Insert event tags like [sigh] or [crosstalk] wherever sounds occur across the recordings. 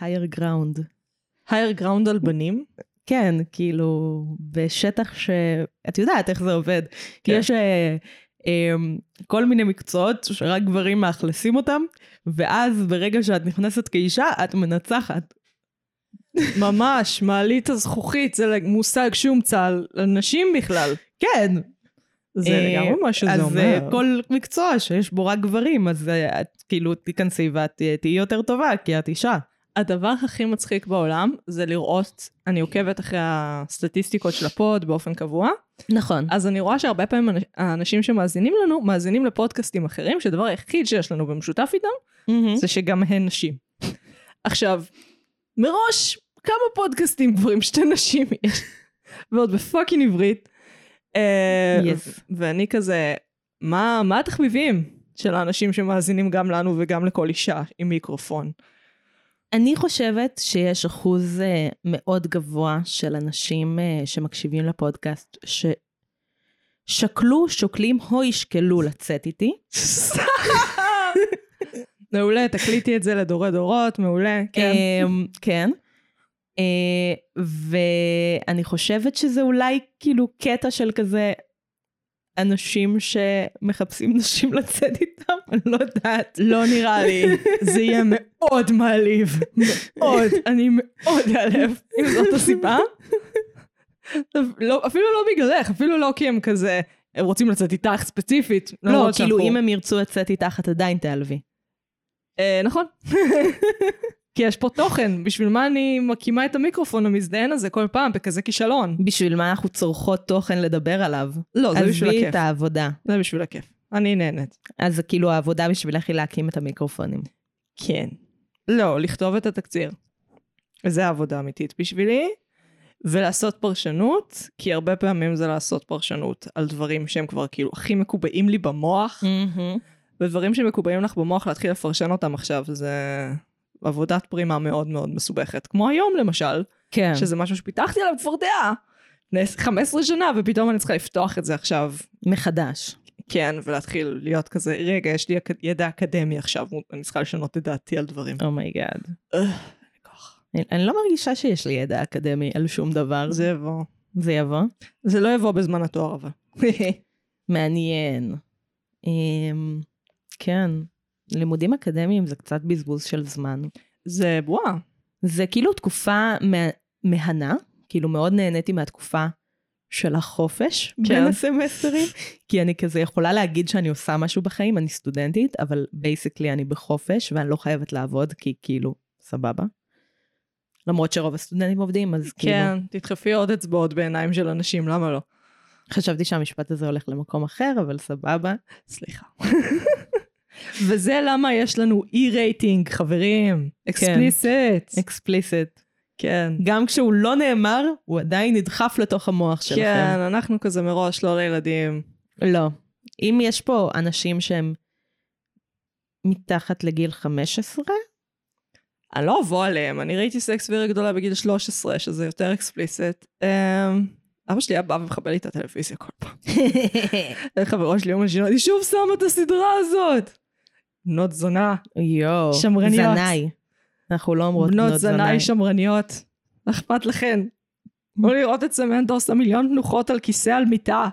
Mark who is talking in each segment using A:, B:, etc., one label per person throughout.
A: higher ground.
B: higher ground על בנים?
A: כן, כאילו, בשטח ש... את יודעת איך זה עובד. כי
B: כן.
A: יש אה, אה, כל מיני מקצועות שרק גברים מאכלסים אותם, ואז ברגע שאת נכנסת כאישה, את מנצחת.
B: ממש, מעלית הזכוכית, זה מושג שהומצא על נשים בכלל.
A: כן.
B: זה
A: אה,
B: לגמרי מה שזה
A: אז
B: אומר.
A: אה, כל מקצוע שיש בו רק גברים, אז אה, את כאילו תיכנסי ואת אה, תהיי יותר טובה, כי את אישה.
B: הדבר הכי מצחיק בעולם זה לראות, אני עוקבת אחרי הסטטיסטיקות של ה pod באופן קבוע,
A: נכון.
B: אז אני רואה שהרבה פעמים אנ- האנשים שמאזינים לנו, מאזינים לפודקאסטים אחרים, שהדבר היחיד שיש לנו במשותף איתם, זה שגם הן נשים. עכשיו, מראש, כמה פודקאסטים כבר עם שתי נשים יש? ועוד ב fucking עברית. אה,
A: Yes.
B: ואני כזה, מה, מה התחביבים של האנשים שמאזינים גם לנו וגם לכל אישה עם מיקרופון?
A: אני חושבת שיש אחוז אה, מאוד גבוה של אנשים אה, שמקשיבים לפודקאסט, ששקלו, שוקלים או ישקלו לצאת איתי. [laughs]
B: מעולה, תקליטי את זה לדורי דורות, מעולה, כן.
A: אמ, כן. אה, ואני חושבת שזה אולי כאילו קטע של כזה אנשים שמחפשים נשים לצאת איתם, אני לא יודעת.
B: לא נראה לי, זה יהיה מאוד מעליב, מאוד, אני מאוד אעלב, אם זאת הסיבה. לא, אפילו לא בגללך, אפילו לא כי הם כזה, הם רוצים לצאת איתך ספציפית.
A: לא, כאילו אם הם ירצו לצאת איתך, את עדיין תיעלבי.
B: אה, נכון. כי יש פה תוכן, בשביל מה אני מקימה את המיקרופון המזדיין הזה כל פעם בכזה כישלון?
A: בשביל מה אנחנו צורכות תוכן לדבר עליו?
B: לא, זה בשביל
A: עזבי
B: הכיף.
A: את העבודה.
B: זה בשביל הכיף. אני נהנית.
A: אז זה כאילו העבודה בשבילך היא להקים את המיקרופונים.
B: כן. לא, לכתוב את התקציר. זה העבודה האמיתית בשבילי. ולעשות פרשנות, כי הרבה פעמים זה לעשות פרשנות על דברים שהם כבר כאילו הכי מקובעים לי במוח, ודברים שמקובעים לך במוח להתחיל לפרשן אותם עכשיו, זה עבודת פרימה מאוד מאוד מסובכת. כמו היום למשל,
A: כן.
B: שזה משהו שפיתחתי עליו כבר דעה. לפני 15 שנה, ופתאום אני צריכה לפתוח את זה עכשיו.
A: מחדש.
B: כן, ולהתחיל להיות כזה, רגע, יש לי ידע אקדמי עכשיו, אני צריכה לשנות את דעתי על דברים.
A: oh
B: my god. אין לי כוח.
A: אני- אני לא מרגישה שיש לי ידע אקדמי על שום דבר.
B: זה יבוא.
A: זה יבוא.
B: זה לא יבוא בזמן התואר אבל. [laughs]
A: מעניין. אמ, כן. לימודים אקדמיים זה קצת בזבוז של זמן.
B: זה בועה.
A: זה כאילו תקופה מה- מהנה, כאילו מאוד נהניתי מהתקופה של החופש
B: כן.
A: בין הסמסטרים, כי אני כזה יכולה להגיד שאני עושה משהו בחיים, אני סטודנטית, אבל basically אני בחופש ואני לא חייבת לעבוד, כי כאילו, סבבה. למרות שרוב הסטודנטים עובדים, אז כאילו,
B: כן, תדחפי עוד אצבעות בעיניים של אנשים, למה לא?
A: חשבתי שהמשפט הזה הולך למקום אחר, אבל סבבה.
B: סליחה. וזה למה יש לנו E rating, חברים. explicit.
A: explicit.
B: כן.
A: גם כשהוא לא נאמר, הוא עדיין נדחף לתוך המוח שלכם.
B: כן, אנחנו כזה מראש לא לילדים.
A: לא. אם יש פה אנשים שהם מתחת לגיל 15,
B: אני לא אבוא עליהם, אני ראיתי סקס וירי גדולה בגיל 13, שזה יותר explicit. אמ, אבא שלי היה בא ומחבל לי את הטלוויזיה כל פעם. [laughs] חברו שלי יום השינה, אני שוב שמה את הסדרה הזאת. בנות זונה,
A: יואו,
B: שמרניות.
A: זנאי. אנחנו לא אומרות
B: בנות
A: בנות זנאי.
B: זנאי שמרניות. אכפת לכן? בואו לראות את סמנטו עושה מיליון תנוחות על כיסא על מיטה.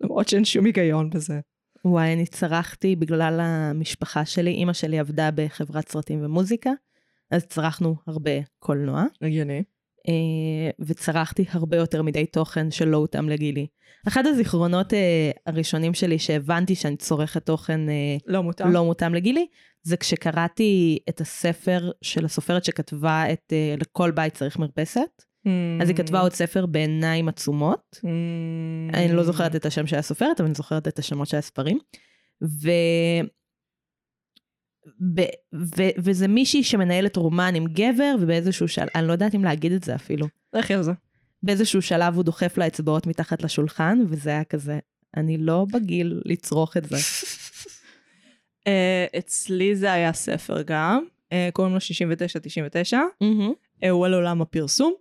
B: למרות שאין שום היגיון בזה.
A: וואי, אני צרחתי בגלל המשפחה שלי. אימא שלי עבדה בחברת סרטים ומוזיקה, אז צרכנו הרבה קולנוע,
B: הגיוני.
A: אה, וצרכתי הרבה יותר מדי תוכן שלא הותאם לגילי. אחד הזיכרונות אה, הראשונים שלי שהבנתי שאני צורכת תוכן אה,
B: לא מותאם.
A: לא מותאם לגילי, זה כשקראתי את הספר של הסופרת שכתבה את אה, לכל בית צריך מרפסת. אז היא כתבה עוד ספר בעיניים עצומות.
B: Mm.
A: אני לא זוכרת את השם של הסופרת, אבל אני זוכרת את השמות של הספרים. ו... ב... ו... וזה מישהי שמנהלת רומן עם גבר, ובאיזשהו שלב, אני לא יודעת אם להגיד את זה אפילו.
B: לכי על זה.
A: באיזשהו שלב הוא דוחף לה אצבעות מתחת לשולחן, וזה היה כזה, אני לא בגיל לצרוך את זה. [laughs]
B: אה, אצלי זה היה ספר גם, אה, קוראים לו 69-99, אה, הוא על עולם הפרסום.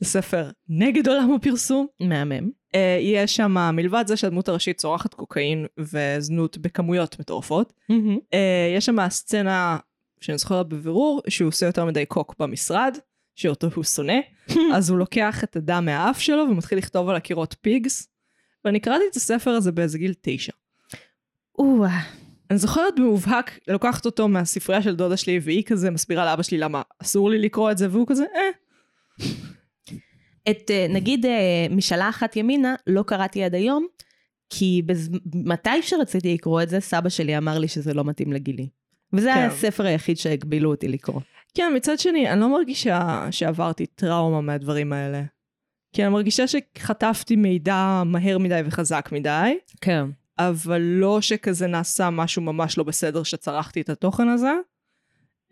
B: זה ספר נגד עולם הפרסום.
A: מהמם.
B: אה, יש שם, מלבד זה שהדמות הראשית צורחת קוקאין וזנות בכמויות מטורפות, אה, יש שם סצנה שאני זוכרת בבירור, שהוא עושה יותר מדי קוק במשרד, שאותו הוא שונא, [laughs] אז הוא לוקח את הדם מהאף שלו ומתחיל לכתוב על הקירות פיגס, ואני קראתי את הספר הזה באיזה גיל תשע.
A: או-אה.
B: אני זוכרת במובהק, לוקחת אותו מהספרייה של דודה שלי, והיא כזה מסבירה לאבא שלי למה אסור לי לקרוא את זה, והוא כזה, אה.
A: את, אה, נגיד, אה, משאלה אחת ימינה, לא קראתי עד היום, כי בז... מתי שרציתי לקרוא את זה, סבא שלי אמר לי שזה לא מתאים לגילי. וזה
B: כן.
A: הספר היחיד שהגבילו אותי לקרוא.
B: כן, מצד שני, אני לא מרגישה שעברתי טראומה מהדברים האלה. כי אני מרגישה שחטפתי מידע מהר מדי וחזק מדי,
A: כן.
B: אבל לא שכזה נעשה משהו ממש לא בסדר שצרכתי את התוכן הזה.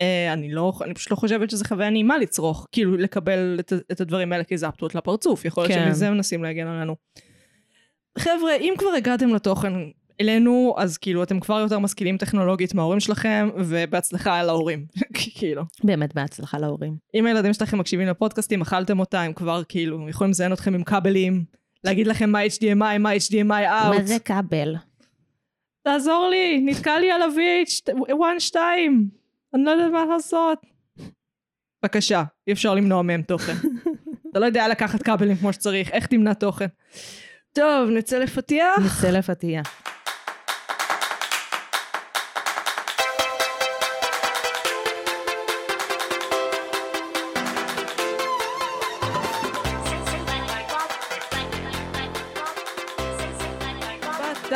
B: אה, אני לא, אני פשוט לא חושבת שזו חוויה נעימה לצרוך, כאילו לקבל את, את הדברים האלה כזפטות לפרצוף, יכול להיות
A: כן.
B: שמזה מנסים להגן עלינו. חבר'ה, אם כבר הגעתם לתוכן אלינו, אז כאילו אתם כבר יותר משכילים טכנולוגית מההורים שלכם, ובהצלחה להורים, [laughs] כאילו.
A: באמת בהצלחה להורים.
B: אם הילדים שלכם מקשיבים לפודקאסטים, אכלתם אותה, הם כבר כאילו יכולים לזיין אתכם עם כבלים, להגיד לכם מה HDMI, מה HDMI out.
A: מה זה כבל?
B: תעזור לי, נתקע לי על ה-VH1-2, אני לא יודעת מה לעשות. בבקשה, אי אפשר למנוע מהם תוכן. [laughs] אתה לא יודע לקחת כבלים כמו שצריך, איך תמנע תוכן? טוב, נצא לפתיח.
A: נצא לפתייה.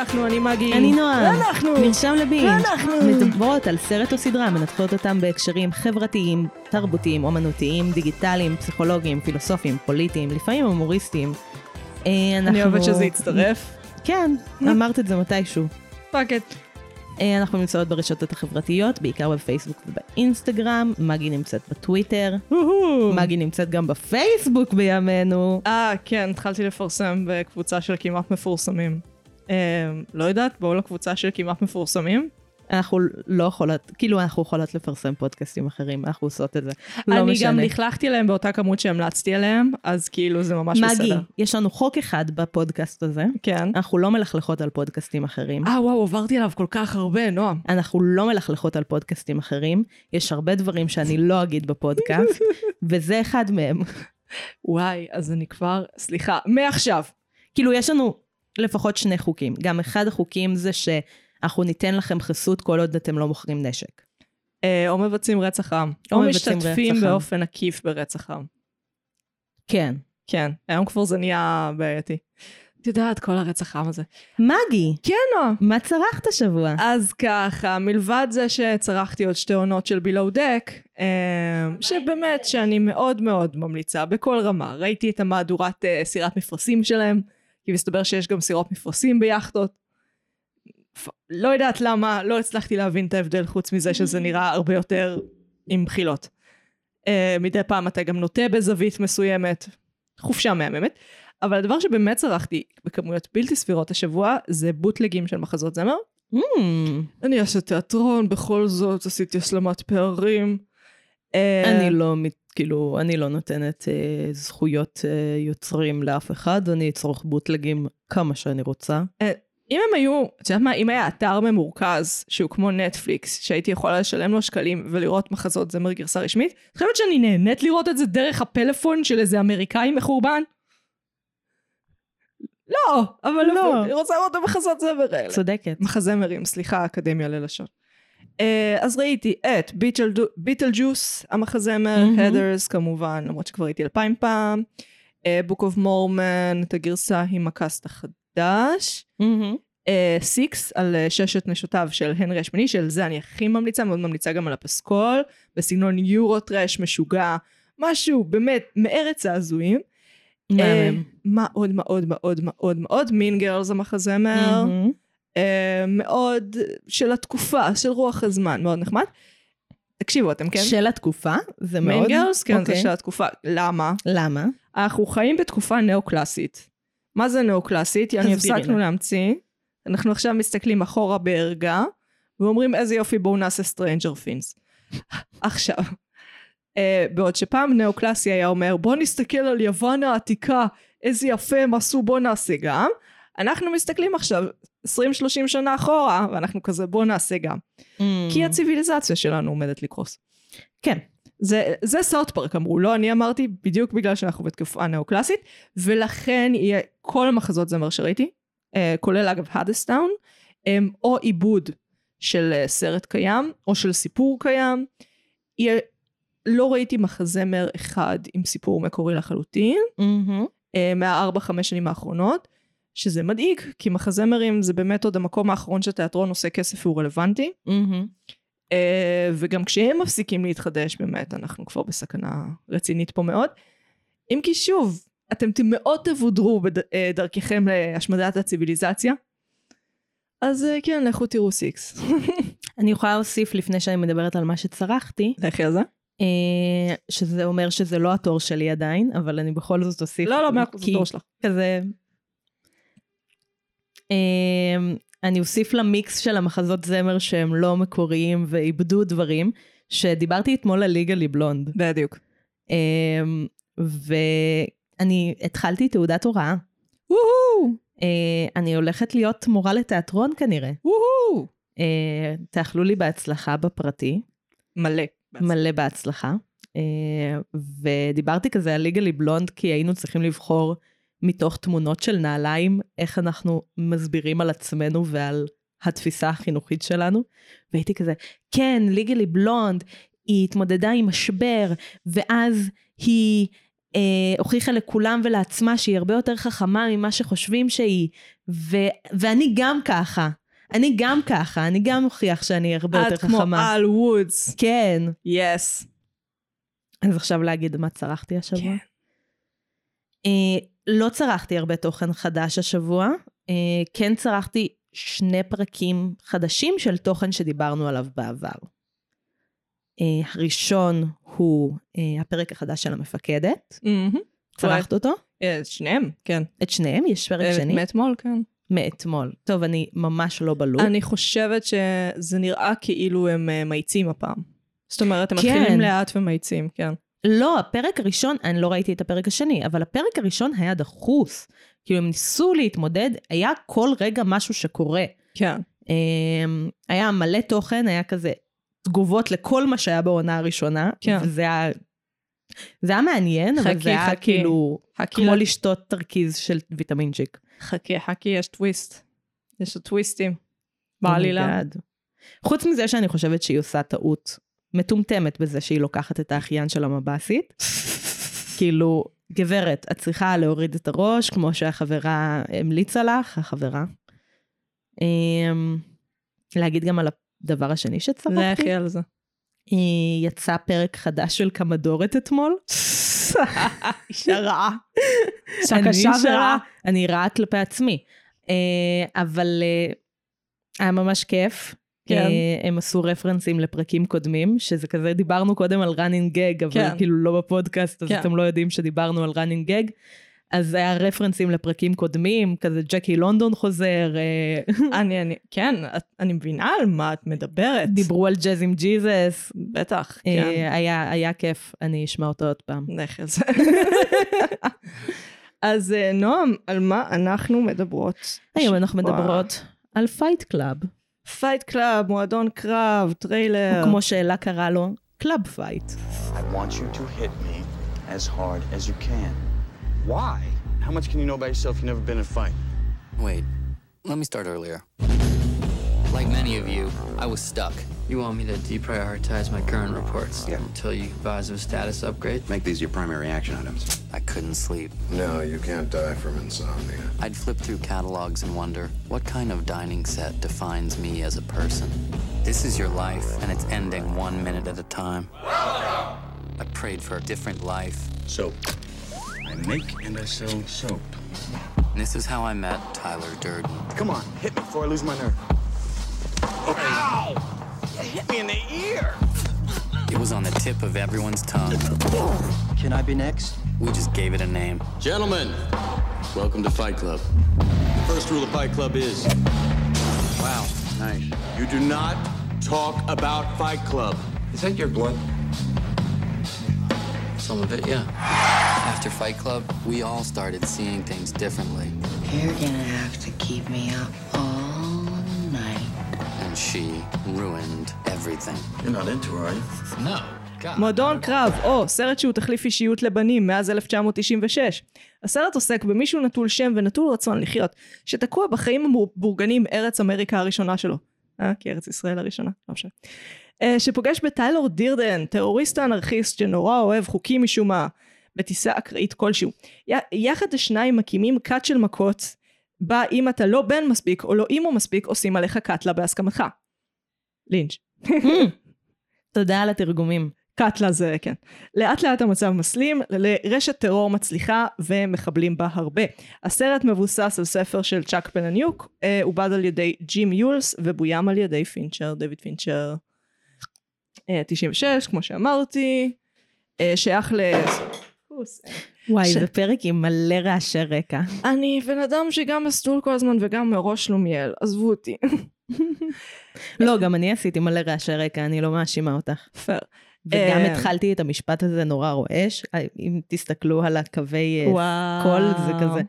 B: פתחנו, אני מגי.
A: אני נועה.
B: ואנחנו.
A: מרשם לבינג'.
B: ואנחנו.
A: מדברות על סרט או סדרה, מנתחות אותם בהקשרים חברתיים, תרבותיים, אומנותיים, דיגיטליים, פסיכולוגיים, פילוסופיים, פוליטיים, לפעמים הומוריסטיים. אה,
B: אני
A: אנחנו-
B: אוהבת שזה יצטרף.
A: כן, אמרת את זה מתישהו.
B: fuck את.
A: אה, אנחנו נמצאות ברשתות החברתיות, בעיקר בפייסבוק ובאינסטגרם, מגי נמצאת בטוויטר, מגי נמצאת גם בפייסבוק בימינו.
B: אה, כן, התחלתי לפרסם בקבוצה של כמעט מפורסמים. אה, לא יודעת, בואו לקבוצה של כמעט מפורסמים.
A: אנחנו לא יכולות, כאילו אנחנו יכולות לפרסם פודקאסטים אחרים, אנחנו עושות את זה. לא
B: אני
A: משנה.
B: גם לכלכתי עליהם באותה כמות שהמלצתי עליהם, אז כאילו זה ממש
A: מגי,
B: בסדר.
A: יש לנו חוק אחד בפודקאסט הזה,
B: כן.
A: אנחנו לא מלכלכות על פודקאסטים אחרים.
B: אה, וואו, עברתי עליו כל כך הרבה, נועם.
A: אנחנו לא מלכלכות על פודקאסטים אחרים, יש הרבה דברים שאני לא אגיד בפודקאסט, [laughs] וזה אחד מהם.
B: וואי, אז אני כבר, סליחה, מעכשיו.
A: כאילו, יש לנו לפחות שני חוקים. גם אחד החוקים זה שאנחנו ניתן לכם חסות כל עוד אתם לא מוכרים נשק.
B: אה, או מבצעים רצח עם.
A: או
B: משתתפים
A: רצח עם.
B: באופן עקיף ברצח עם.
A: כן.
B: כן, היום כבר זה נהיה בעייתי. את יודעת, כל הרצח עם הזה.
A: מגי,
B: כן, נועם.
A: מה צרכת השבוע?
B: אז ככה, מלבד זה שצרכתי עוד שתי עונות של בילאו דק, שבאמת שאני מאוד מאוד ממליצה בכל רמה. ראיתי את המהדורת אה, סירת מפרשים שלהם, כי מסתבר שיש גם סירות מפרשים ביאכטות. לא יודעת למה, לא הצלחתי להבין את ההבדל חוץ מזה שזה נראה הרבה יותר עם בחילות. אה, מדי פעם אתה גם נוטה בזווית מסוימת, חופשה מהממת. אבל הדבר שבאמת צרכתי בכמויות בלתי סבירות השבוע זה בוטלגים של מחזות זמר.
A: Mm,
B: אני אעשה תיאטרון, בכל זאת עשיתי השלמת פערים. אה,
A: אני לא, מת- כאילו, אני לא נותנת אה, זכויות אה, יוצרים לאף אחד, אני אצרוך בוטלגים כמה שאני רוצה.
B: אם הם היו, את יודעת מה, אם היה אתר ממורכז שהוא כמו נטפליקס, שהייתי יכולה לשלם לו שקלים ולראות מחזות זמר גרסה רשמית, את חושבת שאני נהנית לראות את זה דרך הפלאפון של איזה אמריקאי מחורבן? לא, אבל
A: לא.
B: אני רוצה לראות את המחזות זמר האלה.
A: צודקת.
B: מחזמרים, סליחה, אקדמיה ללשון. Uh, אז ראיתי את ביטל ג'וס, המחזמר,
A: מהמם.
B: הדרס כמובן, למרות שכבר ראיתי אלפיים פעם, Book of Mormon, את הגרסה עם ה cast החדש,
A: מהמם.
B: סיקס על אה, ששת נשותיו של הנרי השמיני, של זה אני הכי ממליצה, מאוד ממליצה גם על הפסקול, בסגנון Euro trash משוגע, משהו באמת מארץ ההזויים.
A: מהמם.
B: אה, מאוד מאוד מאוד מאוד מאוד, Mean Girls המחזמר.
A: מהמם.
B: אה, מאוד של התקופה, של רוח הזמן, מאוד נחמד. תקשיבו, אתם כן?
A: של התקופה, זה מאוד...
B: Mean Girls? כן, זה
A: אוקיי.
B: של התקופה. למה?
A: למה?
B: אנחנו חיים בתקופה נאו-קלאסית. מה זה נאו-קלאסית? יעני הפסקנו. להמציא. אנחנו עכשיו מסתכלים אחורה בערגה, ואומרים איזה יופי בואו נעשה Stranger Things. [laughs] עכשיו, אה, בעוד שפעם נאו-קלאסי היה אומר בוא נסתכל על יוון העתיקה, איזה יפה הם עשו בוא נעשה גם. אנחנו מסתכלים עכשיו 20-30 שנה אחורה, ואנחנו כזה בוא נעשה גם.
A: Mm.
B: כי הציוויליזציה שלנו עומדת לקרוס.
A: כן.
B: זה, זה South Park אמרו, לא אני אמרתי, בדיוק בגלל שאנחנו בתקופה נאו-קלאסית, ולכן יהיה כל המחזות זמר שראיתי, אה, כולל אגב Hadestown, הם או עיבוד של אה, סרט קיים, או של סיפור קיים. יהיה, לא ראיתי מחזמר אחד עם סיפור מקורי לחלוטין,
A: מהמם.
B: אה, מהארבע חמש שנים האחרונות, שזה מדאיג, כי מחזמרים זה באמת עוד המקום האחרון שתיאטרון עושה כסף והוא רלוונטי.
A: מהמם.
B: אה, וגם כשהם מפסיקים להתחדש באמת אנחנו כבר בסכנה רצינית פה מאוד. אם כי שוב אתם מאוד תבודרו בדרככם להשמדת הציוויליזציה. אז אה, כן לכו תראו סיקס. [laughs]
A: אני יכולה להוסיף לפני שאני מדברת על מה שצרחתי,
B: לכי על זה.
A: אה, שזה אומר שזה לא התור שלי עדיין, אבל אני בכל זאת אוסיף.
B: לא לא מאה אחוז התור שלך.
A: כזה... אה, אני אוסיף למיקס של המחזות זמר שהם לא מקוריים ואיבדו דברים, שדיברתי אתמול על ליגלי בלונד.
B: בדיוק.
A: אה, ואני התחלתי תעודת הוראה.
B: וואו
A: אה, אני הולכת להיות מורה לתיאטרון כנראה.
B: וואו.
A: אה, תאכלו לי בהצלחה בפרטי.
B: מלא.
A: מלא בהצלחה. אה, ודיברתי כזה על ליגלי בלונד, כי היינו צריכים לבחור מתוך תמונות של נעליים, איך אנחנו מסבירים על עצמנו ועל התפיסה החינוכית שלנו. והייתי כזה, כן, ליגלי בלונד, היא התמודדה עם משבר, ואז היא אה, הוכיחה לכולם ולעצמה שהיא הרבה יותר חכמה ממה שחושבים שהיא, ו- ואני גם ככה. אני גם ככה, אני גם אוכיח שאני הרבה יותר
B: את כמו
A: חכמה.
B: על וודס.
A: כן.
B: יס.
A: אז עכשיו להגיד מה צרכתי השבוע.
B: כן.
A: אה, לא צרכתי הרבה תוכן חדש השבוע, אה, כן צרכתי שני פרקים חדשים של תוכן שדיברנו עליו בעבר. אה, הראשון הוא אה, הפרק החדש של המפקדת, צרכת אותו?
B: אה, שניהם, כן.
A: את שניהם? יש פרק שני?
B: מאתמול, כן.
A: מאתמול. טוב, אני ממש לא בלופ.
B: אני חושבת שזה נראה כאילו הם מאיצים הפעם. זאת אומרת, הם
A: כן.
B: מתחילים לאט ומאיצים, כן.
A: לא, הפרק הראשון, אני לא ראיתי את הפרק השני, אבל הפרק הראשון היה דחוס. כאילו, הם ניסו להתמודד, היה כל רגע משהו שקורה.
B: כן.
A: אמ, היה מלא תוכן, היה כזה תגובות לכל מה שהיה בעונה הראשונה.
B: כן.
A: וזה היה... זה היה מעניין, אבל
B: חכי,
A: זה היה
B: חכי.
A: כאילו
B: חכי,
A: כמו
B: ל-
A: לשתות תרכיז של ויטמין ג'יק.
B: חכי, חכי, יש טוויסט. יש טוויסטים. בעלילה.
A: Oh. חוץ מזה שאני חושבת שהיא עושה טעות מטומטמת בזה שהיא לוקחת את האחיין של המב"סית. כאילו, גברת, את צריכה להוריד את הראש, כמו שהחברה המליצה לך, החברה. אמ, להגיד גם על הדבר השני שצרכתי.
B: לכי על זה.
A: היא יצא פרק חדש של קמדורת אתמול. [laughs]
B: אישה רעה. [laughs]
A: אני
B: קשה
A: אישה
B: ורעה.
A: רעה, אני רעה כלפי עצמי. אה, אבל אה, היה ממש כיף.
B: כן.
A: אה, הם עשו רפרנסים לפרקים קודמים, שזה כזה, דיברנו קודם על running gag, אבל
B: כן.
A: כאילו לא בפודקאסט, אז
B: כן.
A: אתם לא יודעים שדיברנו על running gag. אז היה רפרנסים לפרקים קודמים, כזה ג'קי לונדון חוזר, אה, [laughs]
B: אני, אני, כן, אני מבינה על מה את מדברת.
A: דיברו על ג'אז עם ג'יזוס,
B: בטח, כן.
A: אה, היה היה כיף, אני אשמע אותו עוד פעם.
B: זה. אז נועם, על מה אנחנו מדברות?
A: היום אנחנו. מדברות על פייט קלאב,
B: פייט קלאב, מועדון קרב, טריילר.
A: כמו שאלה קרא לו, קלאב פייט.
C: I want you to hit me as hard as you can. Why? How much can you know about yourself? You've never been in a fight.
D: Wait, let me start earlier. Like many of you, I was stuck.
E: You want me to deprioritize my current reports until you advise of a status upgrade?
F: Make these your primary action items.
D: I couldn't sleep.
G: No, you can't die from insomnia.
D: I'd flip through catalogs and wonder what kind of dining set defines me as a person. This is your life, and it's ending one minute at a time. I prayed for a different life.
C: Soap. I make and I sell soap.
D: And this is how I met Tyler Durden.
C: Come on, hit me before I lose my nerve. Ow! You hit me in the ear!
D: It was on the tip of everyone's tongue.
E: Can I be next?
D: We just gave it a name.
H: Gentlemen, welcome to Fight Club. The first rule of Fight Club is
C: Wow, nice.
H: you do not talk about Fight Club.
G: Is that your blood?
E: Some of it, yeah.
D: After Fight Club, we all started seeing things differently.
F: You're gonna have to keep me up all night.
D: And she ruined everything.
H: You're not into her, are you?
E: No. God.
B: מועדון קרב, או סרט שהוא תחליף אישיות לבנים מאז 1996. הסרט עוסק במישהו נטול שם ונטול רצון לחיות, שתקוע בחיים המבורגנים ארץ אמריקה הראשונה שלו. אה, כי ארץ ישראל הראשונה, לא משנה. אה, שפוגש בטיילור דירדן, טרוריסט האנרכיסט שנורא אוהב חוקים משום מה, בטיסה אקראית כלשהו. י- יחד השניים מקימים כת של מכות, בה אם אתה לא בן מספיק או לא אימו מספיק, עושים עליך קאטלה בהסכמתך. לינץ'. [laughs]
A: תודה על התרגומים.
B: קאטלה זה, כן. לאט לאט המצב מסלים, לרשת טרור מצליחה ומחבלים בה הרבה. הסרט מבוסס על ספר של צ'אק פלאניק, אה, עובד על ידי ג'ים אולס ובוים על ידי פינצ'ר, דויד פינצ'ר. אה, 96, כמו שאמרתי, אה, שייך ל...
A: וואי,
B: ש-
A: זה פרק עם מלא רעשי רקע.
B: אני בן אדם שגם מסטול כל הזמן וגם מראש שלומיאל, עזבו אותי. [laughs]
A: לא, גם אני עשיתי מלא רעשי רקע, אני לא מאשימה אותך.
B: פייר.
A: וגם
B: אה,
A: התחלתי את המשפט הזה נורא רועש, אה, אם תסתכלו על הקווי אה. קול, זה כזה.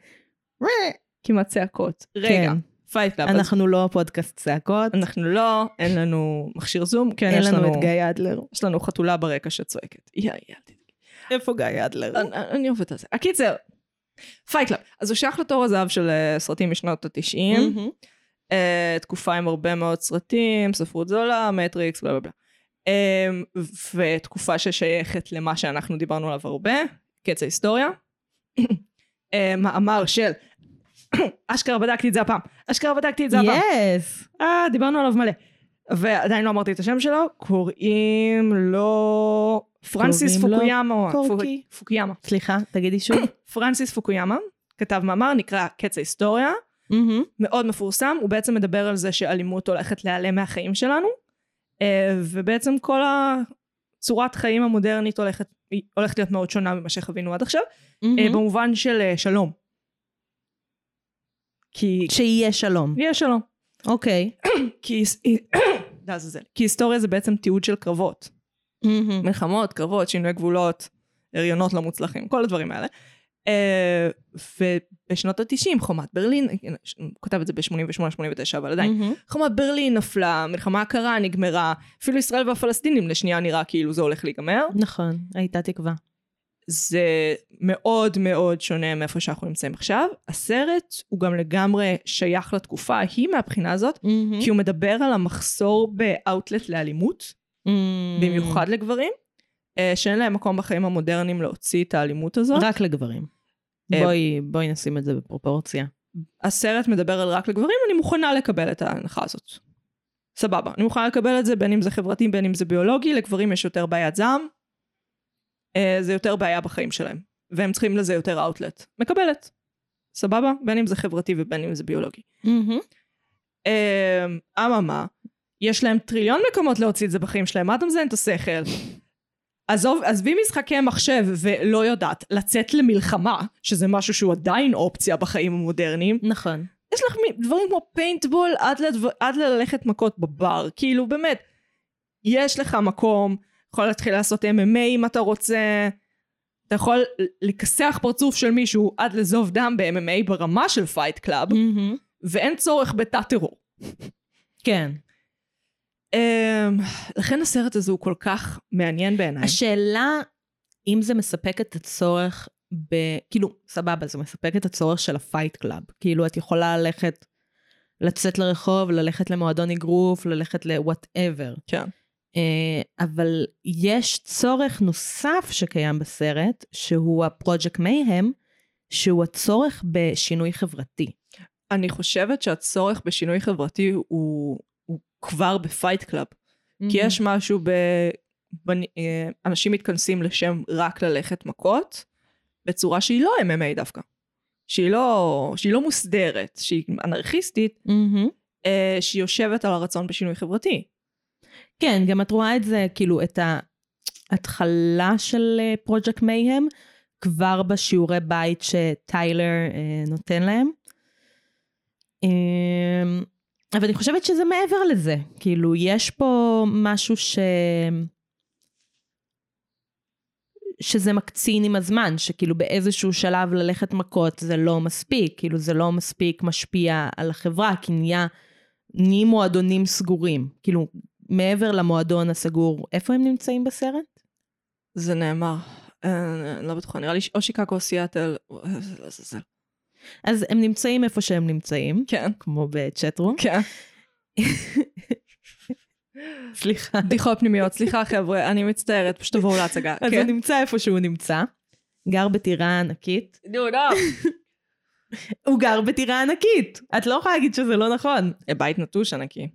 B: כמעט צעקות. רגע,
A: כן.
B: Fight Club.
A: אנחנו לא פודקאסט צעקות,
B: אנחנו לא, אין לנו מכשיר זום, כן,
A: אין
B: יש
A: לנו
B: לנו,
A: את גיא אדלר.
B: יש לנו חתולה ברקע שצועקת. יא, יא,
A: איפה גיא אדלר?
B: אני- עובדת על זה. הקיצר, Fight Club. אז הוא שייך לתור הזהב של אה, סרטים משנות התשעים. אה, תקופה עם הרבה מאוד סרטים, ספרות זולה, מטריקס, בלה בלה בלה. אה, ותקופה ששייכת למה שאנחנו דיברנו עליו הרבה, קץ ההיסטוריה. [coughs] אה, מאמר של, [coughs] אשכרה בדקתי את זה הפעם, אשכרה בדקתי את זה הפעם.
A: yes.
B: אה, דיברנו עליו מלא. ועדיין לא אמרתי את השם שלו, קוראים לו פרנסיס פוקויאמה.
A: קורקי.
B: פוק- פוקויאמה.
A: סליחה, תגידי שוב. [coughs]
B: פרנסיס פוקויאמה כתב מאמר, נקרא קץ ההיסטוריה. מאוד מפורסם, הוא בעצם מדבר על זה שאלימות הולכת להיעלם מהחיים שלנו, אה, ובעצם כל הצורת חיים המודרנית הולכת, הולכת להיות מאוד שונה ממה שחווינו עד עכשיו, אה. במובן של אה, שלום. כי
A: שיהיה שלום.
B: יש שלום.
A: אוקיי. [coughs] [coughs]
B: כי היסטוריה זה בעצם תיעוד של קרבות.
A: מהמם.
B: מלחמות, קרבות, שינוי גבולות, הריונות לא מוצלחים, כל הדברים האלה. אה, ובשנות ה-90 חומת ברלין, הוא כתב את זה ב-88-89 אבל עדיין,
A: מהמם.
B: חומת ברלין נפלה, מלחמה הקרה נגמרה, אפילו ישראל והפלסטינים לשנייה נראה כאילו זה הולך להיגמר.
A: נכון, הייתה תקווה.
B: זה מאוד מאוד שונה מאיפה שאנחנו נמצאים עכשיו. הסרט הוא גם לגמרי שייך לתקופה ההיא מהבחינה הזאת,
A: מהמם.
B: כי הוא מדבר על המחסור באאוטלט לאלימות,
A: מהמם.
B: במיוחד לגברים, אה, שאין להם מקום בחיים המודרניים להוציא את האלימות הזאת.
A: רק לגברים.
B: אה,
A: בואי, בואי נשים את זה בפרופורציה.
B: הסרט מדבר על רק לגברים, אני מוכנה לקבל את ההנחה הזאת. סבבה, אני מוכנה לקבל את זה בין אם זה חברתי בין אם זה ביולוגי, לגברים יש יותר בעיית זעם, אה, זה יותר בעיה בחיים שלהם, והם צריכים לזה יותר אאוטלט. מקבלת. סבבה? בין אם זה חברתי ובין אם זה ביולוגי. אממה, יש להם טריליון מקומות להוציא את זה בחיים שלהם, מה אתה מזיין את השכל? עזוב, עזבי משחקי מחשב ולא יודעת, לצאת למלחמה, שזה משהו שהוא עדיין אופציה בחיים המודרניים,
A: נכון.
B: יש לך דברים כמו פיינטבול עד, לדבר, עד ללכת מכות בבר, כאילו באמת, יש לך מקום, יכול להתחיל לעשות MMA אם אתה רוצה, אתה יכול לכסח פרצוף של מישהו עד לזוב דם ב-MMA ברמה של Fight Club,
A: מהמם.
B: ואין צורך בתא טרור.
A: כן.
B: אמ, לכן הסרט הזה הוא כל כך מעניין בעיניי.
A: השאלה, אם זה מספק את הצורך ב... כאילו, סבבה, זה מספק את הצורך של ה-Fight Club. כאילו, את יכולה ללכת, לצאת לרחוב, ללכת למועדון אגרוף, ללכת ל-whatever.
B: כן.
A: אה, אבל יש צורך נוסף שקיים בסרט, שהוא הפרויקט Mayhem, שהוא הצורך בשינוי חברתי.
B: אני חושבת שהצורך בשינוי חברתי הוא, הוא כבר ב-Fight Club. כי יש משהו ב... בנ... אה, אנשים מתכנסים לשם רק ללכת מכות, בצורה שהיא לא MMA דווקא. שהיא לא, שהיא לא מוסדרת, שהיא אנרכיסטית. אה, שהיא יושבת על הרצון בשינוי חברתי.
A: כן, גם את רואה את זה, כאילו, את ההתחלה של פרויקט Mayhem, כבר בשיעורי בית שטיילר אה, נותן להם. אה, אבל אני חושבת שזה מעבר לזה. כאילו, יש פה משהו ש... שזה מקצין עם הזמן, שכאילו באיזשהו שלב ללכת מכות זה לא מספיק, כאילו זה לא מספיק משפיע על החברה, כי נהיה, נהיים מועדונים סגורים. כאילו, מעבר למועדון הסגור, איפה הם נמצאים בסרט?
B: זה נאמר. אה, לא בטוחה, נראה לי או שיקגו או סיאטל. אה, זה.
A: אז הם נמצאים איפה שהם נמצאים,
B: כן.
A: כמו בצ'טרום.
B: כן.
A: סליחה.
B: בדיחות פנימיות, סליחה חבר'ה, אני מצטערת, פשוט תבואו להצגה.
A: אז
B: כן.
A: הוא נמצא איפה שהוא נמצא, גר בטירה ענקית.
B: נו, נו.
A: הוא גר בטירה ענקית. את לא יכולה להגיד שזה לא נכון.
B: בית נטוש ענקי.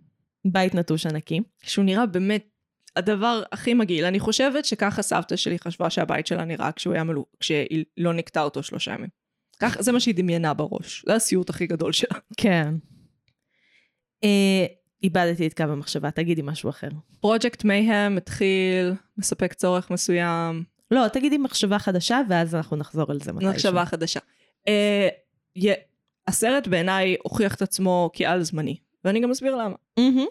A: בית נטוש ענקי.
B: שהוא נראה באמת הדבר הכי מגעיל. אני חושבת שככה סבתא שלי חשבה שהבית שלה נראה כשהוא היה מלוא, כשהיא לא נקטה אותו שלושה ימים. כך, זה מה שהיא דמיינה בראש. זה הסיוט הכי גדול שלה.
A: כן. אה, איבדתי את קו המחשבה, תגידי משהו אחר.
B: פרויקט מייהם התחיל, מספק צורך מסוים,
A: לא, תגידי מחשבה חדשה, ואז אנחנו נחזור על זה מתישהו.
B: מחשבה חדשה. אה, י- הסרט בעיניי הוכיח את עצמו כעל זמני, ואני גם אסביר למה.
A: מהמם.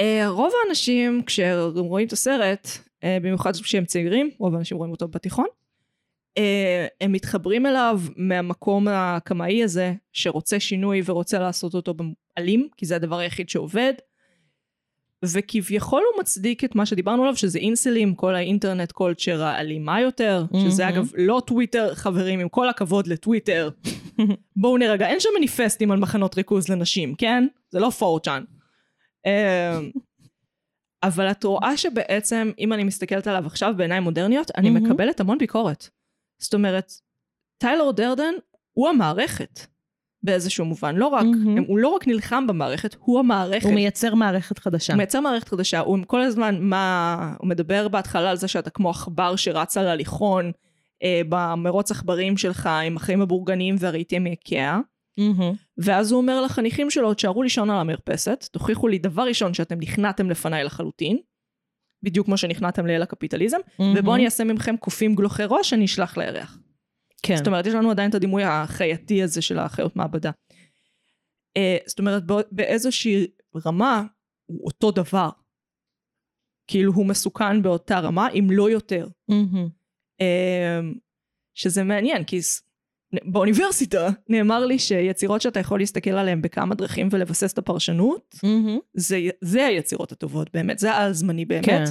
B: אה, רוב האנשים, כשהם רואים את הסרט, אה, במיוחד כשהם צעירים, רוב האנשים רואים אותו בתיכון, הם מתחברים אליו מהמקום הקמאי הזה, שרוצה שינוי ורוצה לעשות אותו אלים, כי זה הדבר היחיד שעובד, וכביכול הוא מצדיק את מה שדיברנו עליו, שזה אינסלים, כל האינטרנט קולצ'ר האלימה יותר, שזה
A: מהמם.
B: אגב לא טוויטר, חברים, עם כל הכבוד לטוויטר, [laughs] בואו נרגע, אין שם מניפסטים על מחנות ריכוז לנשים, כן? זה לא פורצ'אן. אמ, אבל את רואה שבעצם, אם אני מסתכלת עליו עכשיו בעיניים מודרניות, אני
A: מהמם.
B: מקבלת המון ביקורת. זאת אומרת, טיילור דרדן הוא המערכת באיזשהו מובן. לא רק,
A: מהמם.
B: הוא לא רק נלחם במערכת, הוא המערכת.
A: הוא מייצר מערכת חדשה.
B: הוא מייצר מערכת חדשה, הוא כל הזמן, מה, הוא מדבר בהתחלה על זה שאתה כמו עכבר שרץ על הליכון אה, במרוץ עכברים שלך עם החיים הבורגניים והרהיטים מאיקאה,
A: מהמם.
B: ואז הוא אומר לחניכים שלו, תשארו לישון על המרפסת, תוכיחו לי דבר ראשון שאתם נכנעתם לפניי לחלוטין, בדיוק כמו שנכנעתם לאל הקפיטליזם, ובואו אני אעשה ממכם קופים גלוחי ראש, אני אשלח לירח.
A: כן.
B: זאת אומרת, יש לנו עדיין את הדימוי החייתי הזה של החיות מעבדה. אה, זאת אומרת, בא- באיזושהי רמה, הוא אותו דבר. כאילו, הוא מסוכן באותה רמה, אם לא יותר.
A: מהמם.
B: אה, שזה מעניין, כי באוניברסיטה נאמר לי שיצירות שאתה יכול להסתכל עליהן בכמה דרכים ולבסס את הפרשנות,
A: מהמם.
B: זה, זה היצירות הטובות באמת, זה העל-זמני באמת.
A: כן.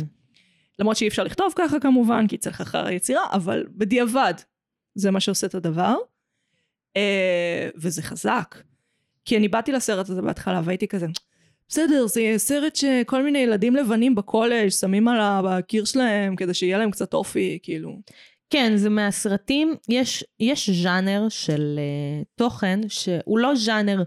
B: למרות שאי אפשר לכתוב ככה כמובן, כי צריך אחר היצירה, אבל בדיעבד זה מה שעושה את הדבר. אה, וזה חזק. כי אני באתי לסרט הזה בהתחלה והייתי כזה, בסדר, זה סרט שכל מיני ילדים לבנים בקולג' שמים על הקיר שלהם כדי שיהיה להם קצת אופי, כאילו.
A: כן, זה מהסרטים, יש, יש ז'אנר של uh, תוכן שהוא לא ז'אנר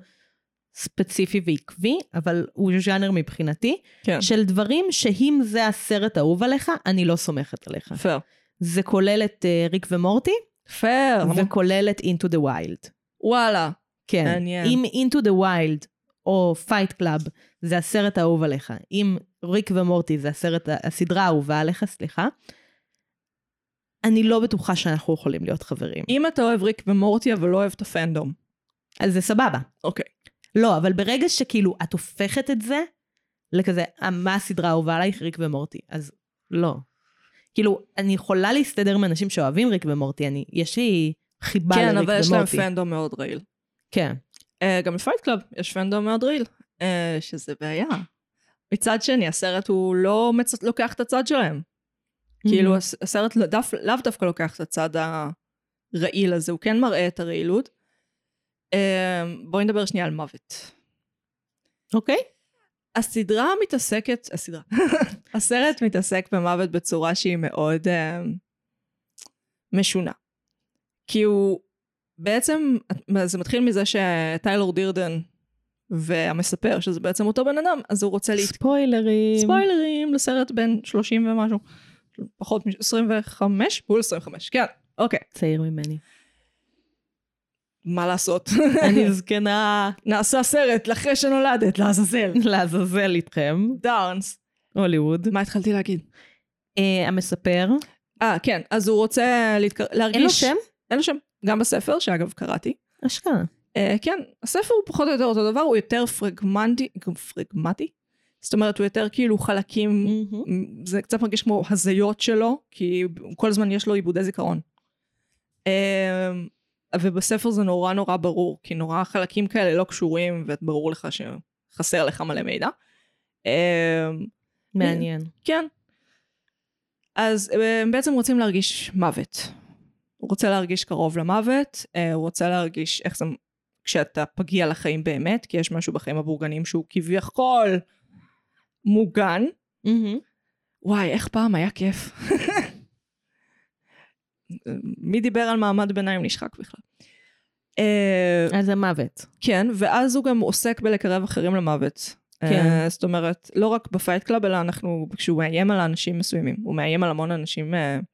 A: ספציפי ועקבי, אבל הוא ז'אנר מבחינתי,
B: כן.
A: של דברים שאם זה הסרט האהוב עליך, אני לא סומכת עליך.
B: פייר.
A: זה כולל את uh, ריק ומורטי,
B: פייר.
A: וכולל את Into the Wild.
B: וואלה.
A: כן.
B: מעניין.
A: אם Into the Wild או Fight Club זה הסרט האהוב עליך, אם ריק ומורטי זה הסרט, הסדרה האהובה עליך, סליחה, אני לא בטוחה שאנחנו יכולים להיות חברים.
B: אם אתה אוהב ריק ומורטי אבל לא אוהב את הפנדום.
A: אז זה סבבה.
B: אוקיי.
A: לא, אבל ברגע שכאילו את הופכת את זה לכזה, "אה, מה הסדרה האהובה עלייך? ריק ומורטי. אז לא. כאילו, אני יכולה להסתדר עם אנשים שאוהבים ריק ומורטי, אני, יש לי חיבה
B: כן,
A: לריק
B: אבל יש להם
A: ומורטי.
B: פנדום מאוד רעיל.
A: כן.
B: אה, גם ל-Fight Club יש פנדום מאוד רעיל, אה, שזה בעיה. מצד שני, הסרט הוא לא מצ... לוקח את הצד שלהם. כאילו, הס- הסרט לא, לאו דווקא לוקח את הצד הרעיל הזה, הוא כן מראה את הרעילות. אה, בואי נדבר שנייה על מוות.
A: אוקיי.
B: הסדרה מתעסקת, הסדרה, [laughs] הסרט מתעסק במוות בצורה שהיא מאוד אה, משונה. כי הוא בעצם, זה מתחיל מזה שטיילור דירדן והמספר, שזה בעצם אותו בן אדם, אז הוא רוצה להת...
A: ספוילרים.
B: ספוילרים לסרט בין 30 ומשהו, פחות מ-25? בול 25, כן, אוקיי.
A: צעיר ממני.
B: מה לעשות? [laughs]
A: אני [laughs] זקנה
B: נעשה סרט לאחרי שנולדת, לעזאזל. [laughs]
A: לעזאזל איתכם,
B: דארנס.
A: הוליווד.
B: מה התחלתי להגיד?
A: אה, המספר,
B: אה, כן, אז הוא רוצה. להרגיש...
A: אין לו שם?
B: אין לו שם. גם בספר, שאגב קראתי.
A: אשכרה.
B: אה, כן, הספר הוא פחות או יותר אותו דבר, הוא יותר פרגמנטי, פרגמטי? זאת אומרת, הוא יותר כאילו חלקים,
A: מהמם.
B: זה קצת מרגיש כמו הזיות שלו, כי כל הזמן יש לו עיבודי זיכרון. אמ, ובספר זה נורא נורא ברור, כי נורא חלקים כאלה לא קשורים, וברור לך שחסר לך מלא מידע. אמ,
A: מעניין.
B: כן. אז אה, הם בעצם רוצים להרגיש מוות. הוא רוצה להרגיש קרוב למוות, אה, הוא רוצה להרגיש איך זה כשאתה פגיע לחיים באמת, כי יש משהו בחיים הבורגנים שהוא כביכול מוגן.
A: מהמם.
B: וואי, איך פעם היה כיף. מי דיבר על מעמד ביניים נשחק בכלל? אה,
A: אז המוות.
B: כן, ואז הוא גם עוסק בלקרב אחרים למוות.
A: כן.
B: אה, זאת אומרת, לא רק ב-Fight Club, אלא אנחנו, כשהוא מאיים על אנשים מסוימים. הוא מאיים על המון אנשים אה,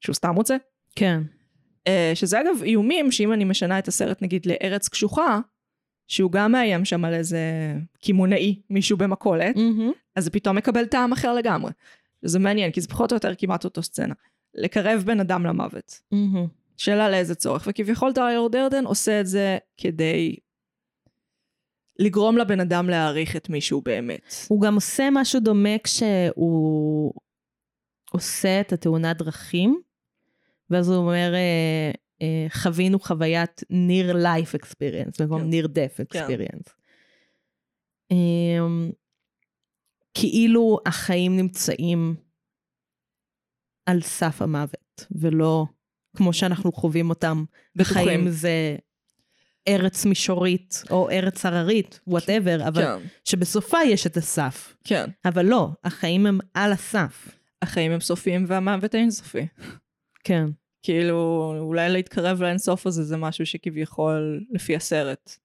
B: שהוא סתם רוצה.
A: כן.
B: Uh, שזה אגב איומים, שאם אני משנה את הסרט נגיד לארץ קשוחה, שהוא גם מאיים שם על איזה קמעונאי, מישהו במכולת,
A: מהמם.
B: אז זה פתאום מקבל טעם אחר לגמרי. שזה מעניין, כי זה פחות או יותר כמעט אותו סצנה. לקרב בן אדם למוות.
A: מהמם.
B: שאלה לאיזה צורך, וכביכול טיילור דרדן עושה את זה כדי לגרום לבן אדם להעריך את מישהו באמת.
A: הוא גם עושה משהו דומה כשהוא עושה את התאונת דרכים, ואז הוא אומר, אה, חווינו חוויית near life experience, במקום
B: כן.
A: near death experience. אה, כאילו החיים נמצאים על סף המוות, ולא כמו שאנחנו חווים אותם.
B: בטוחים.
A: בחיים זה ארץ מישורית, או ארץ הררית, וואטאבר, אבל
B: כן,
A: שבסופה יש את הסף.
B: כן.
A: אבל לא, החיים הם על הסף.
B: החיים הם סופיים והמוות אינסופי.
A: כן.
B: כאילו, אולי להתקרב לאינסוף הזה זה משהו שכביכול, לפי הסרט,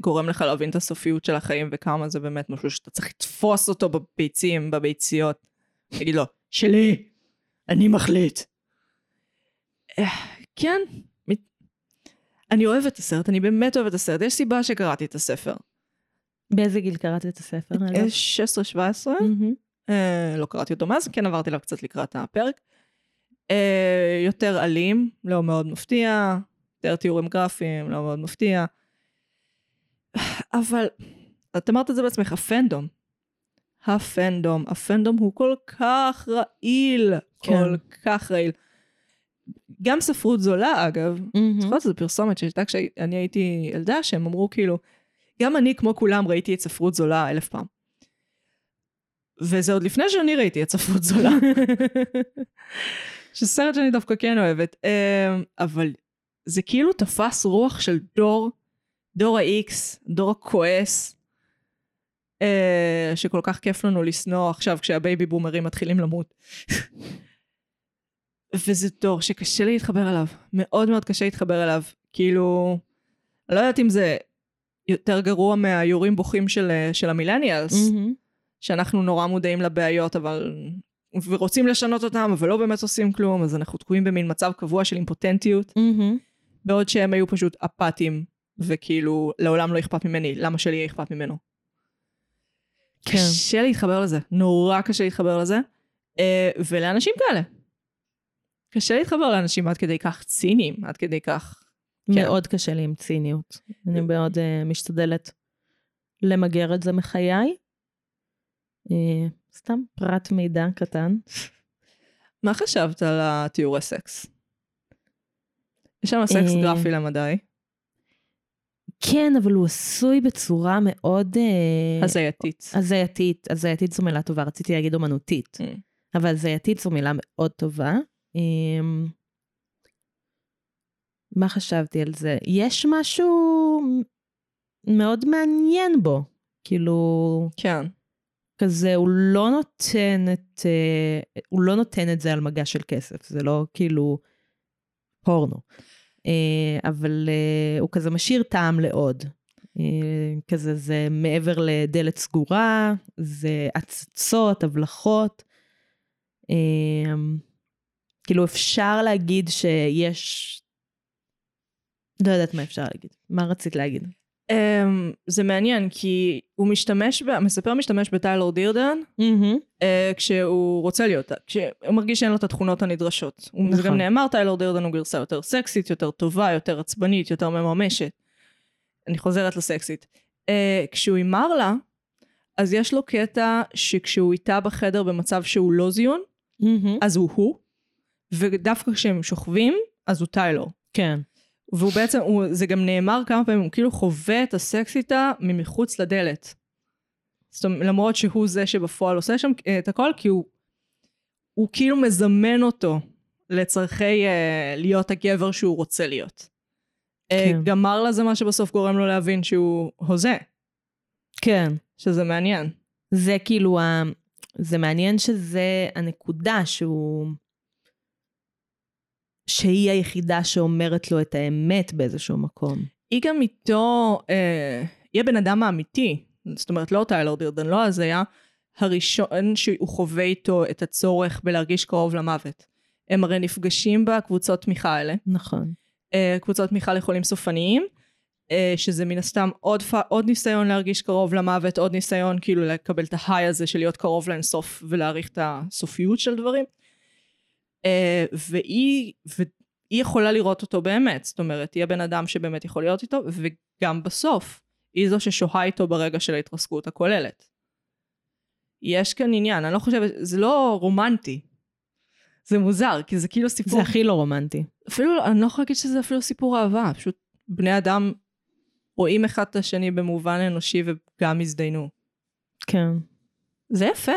B: גורם לך להבין את הסופיות של החיים וכמה זה באמת משהו שאתה צריך לתפוס אותו בביצים, בביציות. תגיד לו, שלי, אני מחליט. אה, כן, אני אוהבת את הסרט, אני באמת אוהבת את הסרט, יש סיבה שקראתי את הספר.
A: באיזה גיל קראת את הספר? אגב?
B: אה, 16-17,
A: מהמם.
B: אה, לא קראתי אותו מאז, כן עברתי עליו קצת לקראת הפרק. אה, יותר אלים, לא מאוד מפתיע, יותר תיאורים גרפיים, לא מאוד מפתיע. אבל, את אמרת את זה בעצמך, הפנדום. הפנדום, הפנדום הוא כל כך רעיל,
A: כן.
B: כל כך רעיל. גם ספרות זולה אגב,
A: מהמם.
B: זוכרת איזה פרסומת שהייתה כשאני הייתי ילדה, שהם אמרו כאילו, גם אני כמו כולם ראיתי את ספרות זולה אלף פעם. וזה עוד לפני שאני ראיתי את ספרות זולה. [laughs] שסרט שאני דווקא כן אוהבת. אמ, אבל זה כאילו תפס רוח של דור, דור ה-X, דור הכועס, אה, שכל כך כיף לנו לשנוא עכשיו כשהבייבי בומרים מתחילים למות. וזה דור שקשה לי להתחבר אליו, מאוד מאוד קשה להתחבר אליו. כאילו, אני לא יודעת אם זה יותר גרוע מהיורים בוכים של, אה, של המילניאלס,
A: מהמם.
B: שאנחנו נורא מודעים לבעיות, אבל... ורוצים לשנות אותם, אבל לא באמת עושים כלום, אז אנחנו תקועים במין מצב קבוע של אימפוטנטיות,
A: מהמם.
B: בעוד שהם היו פשוט אפאתיים, וכאילו, לעולם לא אכפת ממני, למה שלי יהיה אכפת ממנו?
A: כן.
B: קשה להתחבר לזה, נורא קשה להתחבר לזה, אה, ולאנשים כאלה. קשה להתחבר לאנשים עד כדי כך ציניים, עד כדי כך... כן.
A: מאוד קשה לי עם ציניות. אני מאוד uh, משתדלת למגר את זה מחיי. Uh, סתם פרט מידע קטן.
B: מה חשבת על התיאורי סקס? יש שם סקס
A: אה,
B: גרפי למדי,
A: כן, אבל הוא עשוי בצורה מאוד... uh,
B: הזייתית.
A: הזייתית. הזייתית זו מילה טובה, רציתי להגיד אומנותית.
B: Mm.
A: אבל הזייתית זו מילה מאוד טובה. מה חשבתי על זה? יש משהו מאוד מעניין בו. כאילו,
B: כן.
A: כזה, הוא לא נותן את... אה, הוא לא נותן את זה על מגע של כסף, זה לא כאילו פורנו. אה, אבל אה, הוא כזה משאיר טעם לעוד. כזה, זה מעבר לדלת סגורה, זה הצצות, הבלחות. כאילו, אפשר להגיד שיש... לא יודעת מה אפשר להגיד. מה רצית להגיד?
B: Um, זה מעניין כי הוא משתמש, ב- המספר משתמש בטיילור דירדן uh, כשהוא רוצה להיות, כשהוא מרגיש שאין לו את התכונות הנדרשות. נכון. זה גם
A: נכון.
B: נאמר, טיילור דירדן הוא גרסה יותר סקסית, יותר טובה, יותר עצבנית, יותר מממשת. אני חוזרת לסקסית. Uh, כשהוא עם מרלה, אז יש לו קטע שכשהוא איתה בחדר במצב שהוא לא זיון, אז הוא הוא, ודווקא כשהם שוכבים, אז הוא טיילור.
A: כן.
B: והוא בעצם, הוא, זה גם נאמר כמה פעמים, הוא כאילו חווה את הסקס איתה ממחוץ לדלת. זאת אומרת, למרות שהוא זה שבפועל עושה שם אה, את הכל, כי הוא, הוא כאילו מזמן אותו לצורכי uh, להיות הגבר שהוא רוצה להיות.
A: כן.
B: Uh, גמר לה זה מה שבסוף גורם לו להבין שהוא הוזה,
A: כן.
B: שזה מעניין.
A: זה כאילו, ה... זה מעניין שזה הנקודה שהוא... שהיא היחידה שאומרת לו את האמת באיזשהו מקום.
B: היא גם איתו, אה, היא הבן אדם האמיתי, זאת אומרת לא טיילור דירדן, לא הזיה, הראשון שהוא חווה איתו את הצורך בלהרגיש קרוב למוות. הם הרי נפגשים בקבוצות תמיכה האלה,
A: נכון.
B: אה, קבוצות תמיכה לחולים סופניים, אה, שזה מן הסתם עוד. עוד ניסיון להרגיש קרוב למוות, עוד ניסיון כאילו לקבל את ההיי הזה של להיות קרוב לאינסוף ולהעריך את הסופיות של דברים. אה, והיא, והיא יכולה לראות אותו באמת, זאת אומרת, היא הבן אדם שבאמת יכול להיות איתו, וגם בסוף, היא זו ששוהה איתו ברגע של ההתרסקות הכוללת. יש כאן עניין, אני לא חושבת, זה לא רומנטי. זה מוזר, כי זה כאילו סיפור...
A: זה הכי לא רומנטי.
B: אפילו, אני לא יכולה להגיד שזה אפילו סיפור אהבה, פשוט בני אדם רואים אחד את השני במובן אנושי וגם הזדיינו.
A: כן.
B: זה יפה.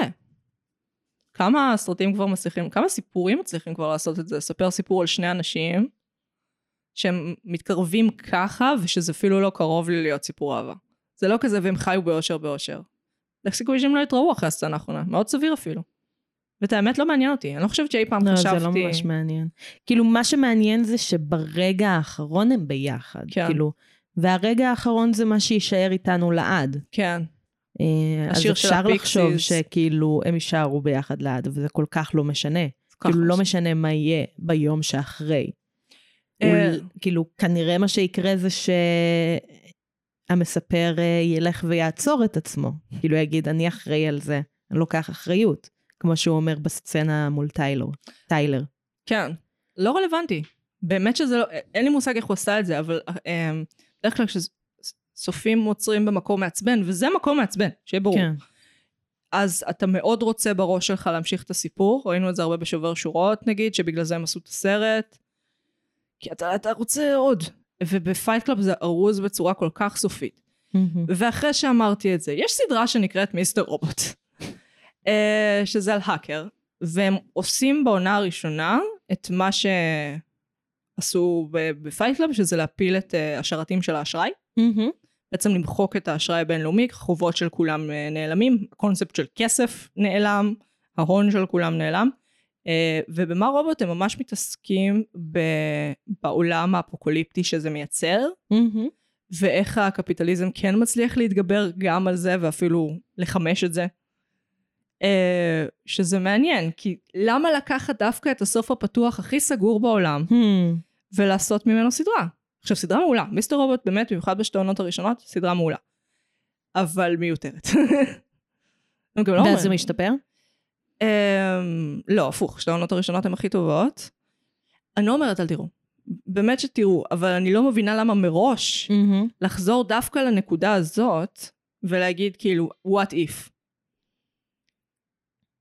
B: כמה סרטים כבר מצליחים, כמה סיפורים מצליחים כבר לעשות את זה, לספר סיפור על שני אנשים שהם מתקרבים ככה ושזה אפילו לא קרוב לי להיות סיפור אהבה. זה לא כזה והם חיו באושר באושר. איך סיכוי שהם לא יתראו אחרי הסצנה האחרונה, מאוד סביר אפילו. ואת האמת לא מעניין אותי, אני לא חושבת שאי פעם
A: לא,
B: חשבתי...
A: זה לא ממש מעניין. כאילו, מה שמעניין זה שברגע האחרון הם ביחד.
B: כן.
A: כאילו, והרגע האחרון זה מה שיישאר איתנו לעד.
B: כן,
A: אז
B: השיר של
A: אפשר לחשוב. שכאילו הם יישארו ביחד לעד, וזה כל כך לא משנה. כאילו, לא
B: משנה.
A: משנה מה יהיה ביום שאחרי.
B: אה,
A: כאילו, כנראה מה שיקרה זה שהמספר אה, ילך ויעצור את עצמו. כאילו, יגיד, אני אחראי על זה, אני לוקח אחריות. כמו שהוא אומר בסצנה מול טיילור. טיילר.
B: כן, לא רלוונטי. באמת שזה לא, אין לי מושג איך הוא עשה את זה, אבל אה, בדרך כלל כשסופים עוצרים במקום מעצבן, וזה מקום מעצבן, שיהיה ברור.
A: כן.
B: אז אתה מאוד רוצה בראש שלך להמשיך את הסיפור, ראינו את זה הרבה בשובר שורות נגיד, שבגלל זה הם עשו את הסרט. כי אתה, אתה רוצה עוד. וב-Fight Club זה ארוז בצורה כל כך סופית. ואחרי שאמרתי את זה, יש סדרה שנקראת Mr. Robot, [laughs] אה, שזה על האקר, והם עושים בעונה הראשונה את מה שעשו ב-Fight Club, שזה להפיל את אה, השרתים של האשראי.
A: מהמם.
B: בעצם למחוק את האשראי הבינלאומי, חובות של כולם אה, נעלמים, הקונספט של כסף נעלם, ההון של כולם נעלם. אה, ובמה רובוט הם ממש מתעסקים ב- בעולם האפוקוליפטי שזה מייצר,
A: מהמם.
B: ואיך הקפיטליזם כן מצליח להתגבר גם על זה ואפילו לחמש את זה. אה, שזה מעניין, כי למה לקחת דווקא את הסוף הפתוח הכי סגור בעולם
A: Hmm.
B: ולעשות ממנו סדרה? עכשיו, סדרה מעולה. מיסטר רובוט באמת, במיוחד בשתי העונות הראשונות, סדרה מעולה. אבל מיותרת. [laughs] לא
A: ואז. זה משתפר?
B: אמ, לא, הפוך, שתי העונות הראשונות הן הכי טובות. אני לא אומרת אל תראו. באמת שתראו, אבל אני לא מבינה למה מראש. לחזור דווקא לנקודה הזאת ולהגיד כאילו, what if?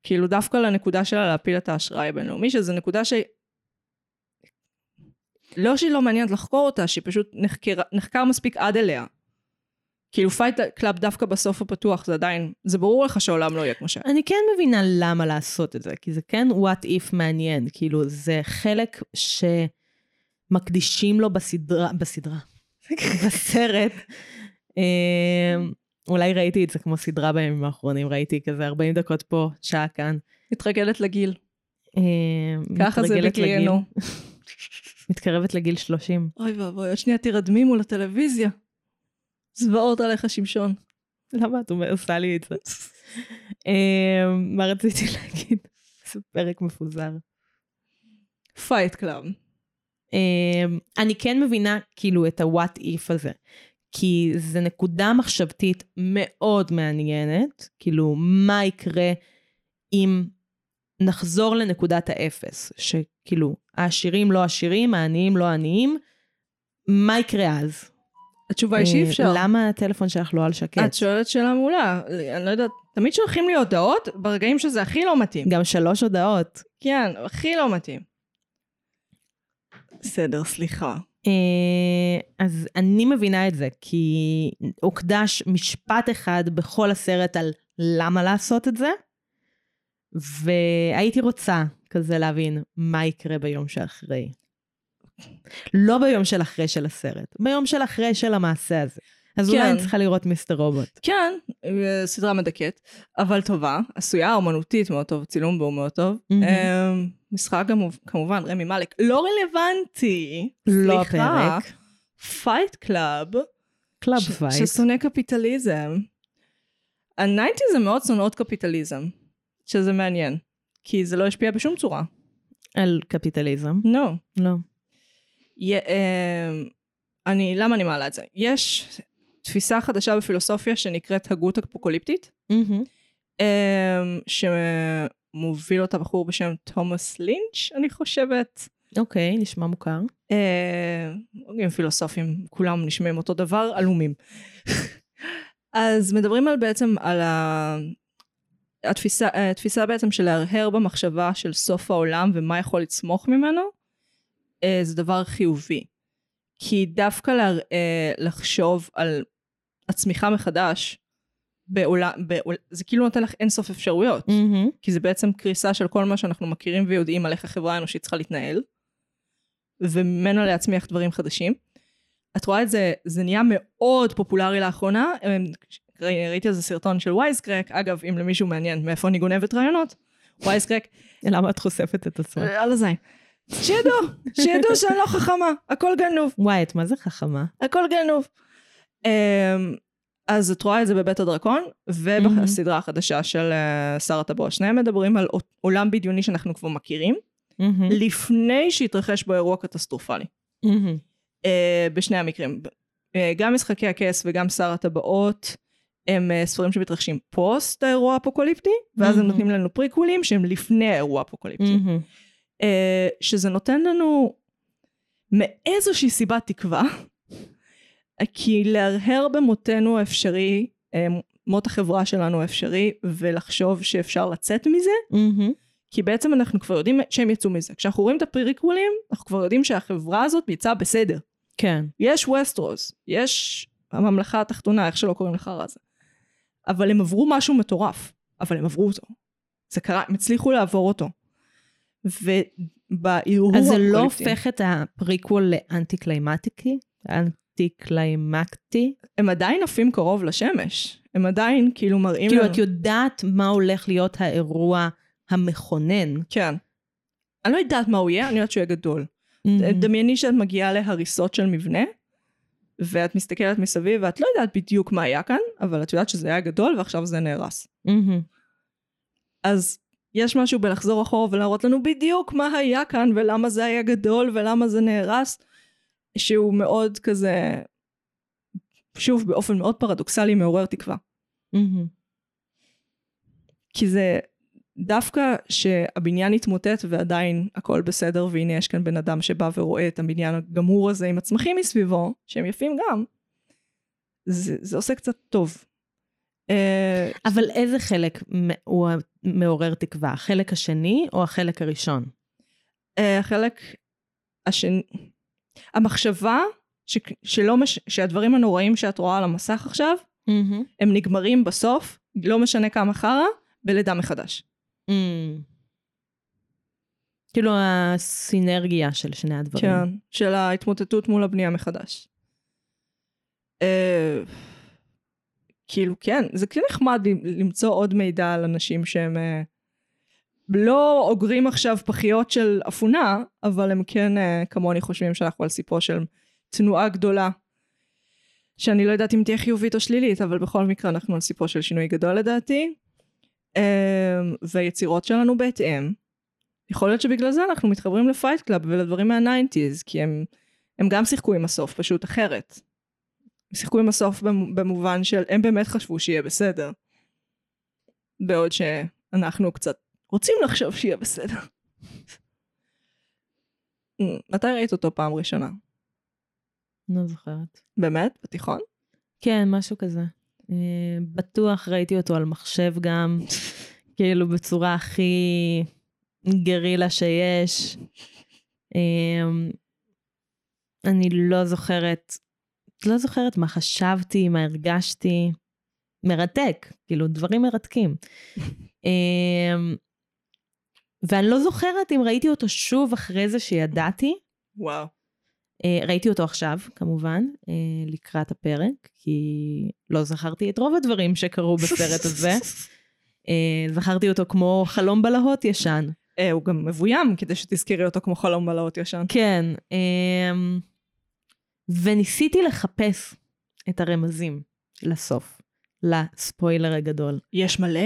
B: כאילו דווקא לנקודה שלה להפיל את האשראי הבינלאומי, שזו נקודה ש... לא שהיא לא מעניינת לחקור אותה, שהיא פשוט נחקר, נחקר מספיק עד אליה. כאילו Fight Club דווקא בסוף הפתוח, זה עדיין, זה ברור לך שהעולם לא יהיה כמו שהיה.
A: אני כן מבינה למה לעשות את זה, כי זה כן what if מעניין, כאילו זה חלק שמקדישים לו בסדרה, בסדרה, [laughs] בסרט. אה, אולי ראיתי את זה כמו סדרה בימים האחרונים, ראיתי כזה 40 דקות פה, שעה כאן.
B: מתרגלת לגיל.
A: אה,
B: ככה זה בגילנו. [laughs]
A: מתקרבת לגיל 30.
B: אוי ואבוי, עוד שנייה תירדמי מול הטלוויזיה. זוועות עליך שמשון.
A: למה את אומר- עושה לי את זה? [laughs] אה, מה רציתי להגיד? זה פרק מפוזר.
B: Fight Club.
A: אמ, אני כן מבינה כאילו את ה-what if הזה, כי זו נקודה מחשבתית מאוד מעניינת, כאילו מה יקרה אם נחזור לנקודת האפס, שכאילו העשירים לא עשירים, העניים לא עניים, מה יקרה אז?
B: התשובה היא שאי
A: אה,
B: אפשר.
A: למה הטלפון שלך לא על שקט?
B: את שואלת שאלה מעולה. אני לא יודעת, תמיד שולחים לי הודעות ברגעים שזה הכי לא מתאים.
A: גם שלוש הודעות.
B: כן, הכי לא מתאים. בסדר, סליחה.
A: אה, אז אני מבינה את זה, כי הוקדש משפט אחד בכל הסרט על למה לעשות את זה, והייתי רוצה כזה להבין מה יקרה ביום שאחרי. לא ביום של אחרי של הסרט, ביום של אחרי של המעשה הזה. אז אולי
B: כן.
A: אני צריכה לראות Mr. Robot.
B: כן, אה, סדרה מדכאת, אבל טובה, עשויה אומנותית מאוד טוב, צילום בו מאוד טוב. אה, משחק כמובן, רמי מאלק. לא רלוונטי.
A: לא. הפרק.
B: Fight
A: Club.
B: Club
A: Fight.
B: ששונא קפיטליזם. ה-nineties הם מאוד שונאות קפיטליזם, שזה מעניין, כי זה לא השפיע בשום צורה.
A: על קפיטליזם.
B: לא.
A: לא.
B: י- אני, למה אני מעלה את זה? יש תפיסה חדשה בפילוסופיה שנקראת הגות אפוקוליפטית. אמ, שמוביל אותה בחור בשם תומאס לינץ', אני חושבת.
A: אוקיי, נשמע מוכר.
B: אה, פילוסופים, כולם נשמעים אותו דבר, עלומים. [laughs] אז מדברים על בעצם על ה... התפיסה, התפיסה בעצם של להרהר במחשבה של סוף העולם ומה יכול לצמוח ממנו, אה, זה דבר חיובי. כי דווקא לה, אה, לחשוב על הצמיחה מחדש, בעולם, בעול, זה כאילו נותן לך אינסוף אפשרויות.
A: מהמם.
B: כי זה בעצם קריסה של כל מה שאנחנו מכירים ויודעים על איך החברה האנושית צריכה להתנהל, וממנו להצמיח דברים חדשים. את רואה את זה, זה נהיה מאוד פופולרי לאחרונה, ראיתי איזה סרטון של וייסקרק, אגב, אם למישהו מעניין מאיפה אני גונבת רעיונות, וייסקרק,
A: למה את חושפת את עצמך?
B: על הזין. שידעו, שידעו שאני לא חכמה, הכל גנוב.
A: וואי, את מה זה חכמה?
B: הכל גנוב. Um, אז את רואה את זה בבית הדרקון, ובסדרה החדשה של uh, שר הטבוע. שניהם מדברים על עולם בדיוני שאנחנו כבר מכירים. לפני שהתרחש בו אירוע קטסטרופלי. uh, בשני המקרים. גם משחקי הכס וגם שר הטבעות הם uh, ספרים שמתרחשים פוסט האירוע האפוקליפטי, ואז הם
A: מהמם.
B: נותנים לנו פריקוולים שהם לפני האירוע האפוקליפטי.
A: מהמם.
B: אה, שזה נותן לנו מאיזושהי סיבה תקווה, כי להרהר במותנו אפשרי, אה, מות החברה שלנו אפשרי, ולחשוב שאפשר לצאת מזה,
A: מהמם.
B: כי בעצם אנחנו כבר יודעים שהם יצאו מזה. כשאנחנו רואים את הפריקוולים, אנחנו כבר יודעים שהחברה הזאת יצאה בסדר.
A: כן.
B: יש ווסטרוס, יש הממלכה התחתונה, איך שלא קוראים לחרא הזה. אבל הם עברו משהו מטורף, אבל הם עברו אותו. זה קרה, הם הצליחו לעבור אותו. ובהרהור
A: אז זה לא הופך את הפריקוול ל anti climactic? אנטי קליימקטי?
B: הם עדיין עפים קרוב לשמש. הם עדיין כאילו מראים
A: כאילו,
B: לנו...
A: את יודעת מה הולך להיות האירוע המכונן.
B: כן. אני לא יודעת מה הוא יהיה, אני יודעת שהוא יהיה גדול.
A: מהמם.
B: דמייני שאת מגיעה להריסות של מבנה, ואת מסתכלת מסביב, ואת לא יודעת בדיוק מה היה כאן, אבל את יודעת שזה היה גדול ועכשיו זה נהרס.
A: מהמם.
B: אז יש משהו בלחזור אחורה ולהראות לנו בדיוק מה היה כאן ולמה זה היה גדול ולמה זה נהרס, שהוא מאוד כזה, שוב, באופן מאוד פרדוקסלי מעורר תקווה.
A: מהמם.
B: כי זה דווקא שהבניין התמוטט ועדיין הכל בסדר והנה יש כאן בן אדם שבא ורואה את הבניין הגמור הזה עם הצמחים מסביבו, שהם יפים גם, זה, זה עושה קצת טוב. אה,
A: אבל איזה חלק הוא מעורר תקווה? החלק השני או החלק הראשון?
B: אה, החלק השני, המחשבה ש, שלא מש, שהדברים הנוראים שאת רואה על המסך עכשיו,
A: מהמם.
B: הם נגמרים בסוף, לא משנה כמה חרא, בלידה מחדש.
A: Mm. כאילו הסינרגיה של שני הדברים.
B: כן, של ההתמוטטות מול הבנייה מחדש. אה, כאילו כן, זה כן נחמד למצוא עוד מידע על אנשים שהם אה, לא אוגרים עכשיו פחיות של אפונה, אבל הם כן אה, כמוני חושבים שאנחנו על סיפו של תנועה גדולה. שאני לא יודעת אם תהיה חיובית או שלילית, אבל בכל מקרה אנחנו על סיפו של שינוי גדול לדעתי. אה, והיצירות שלנו בהתאם. יכול להיות שבגלל זה אנחנו מתחברים ל Fight Club ולדברים מה nineties, כי הם, הם גם שיחקו עם הסוף, פשוט אחרת. הם שיחקו עם הסוף במ- במובן של הם באמת חשבו שיהיה בסדר. בעוד שאנחנו קצת רוצים לחשוב שיהיה בסדר. [laughs] מתי ראית אותו פעם ראשונה?
A: לא זוכרת.
B: באמת? בתיכון?
A: כן, משהו כזה. אה, בטוח ראיתי אותו על מחשב גם, [laughs] כאילו בצורה הכי גרילה שיש. אה, אני לא זוכרת, לא זוכרת מה חשבתי, מה הרגשתי. מרתק, כאילו דברים מרתקים. [laughs] אה, ואני לא זוכרת אם ראיתי אותו שוב אחרי זה שידעתי.
B: וואו.
A: Uh, ראיתי אותו עכשיו, כמובן, uh, לקראת הפרק, כי לא זכרתי את רוב הדברים שקרו בסרט הזה. uh, [laughs] זכרתי אותו כמו חלום בלהות ישן.
B: הוא גם מבוים כדי שתזכירי אותו כמו חלום בלהות ישן.
A: כן. Uh, וניסיתי לחפש את הרמזים לסוף, לספוילר הגדול.
B: יש מלא.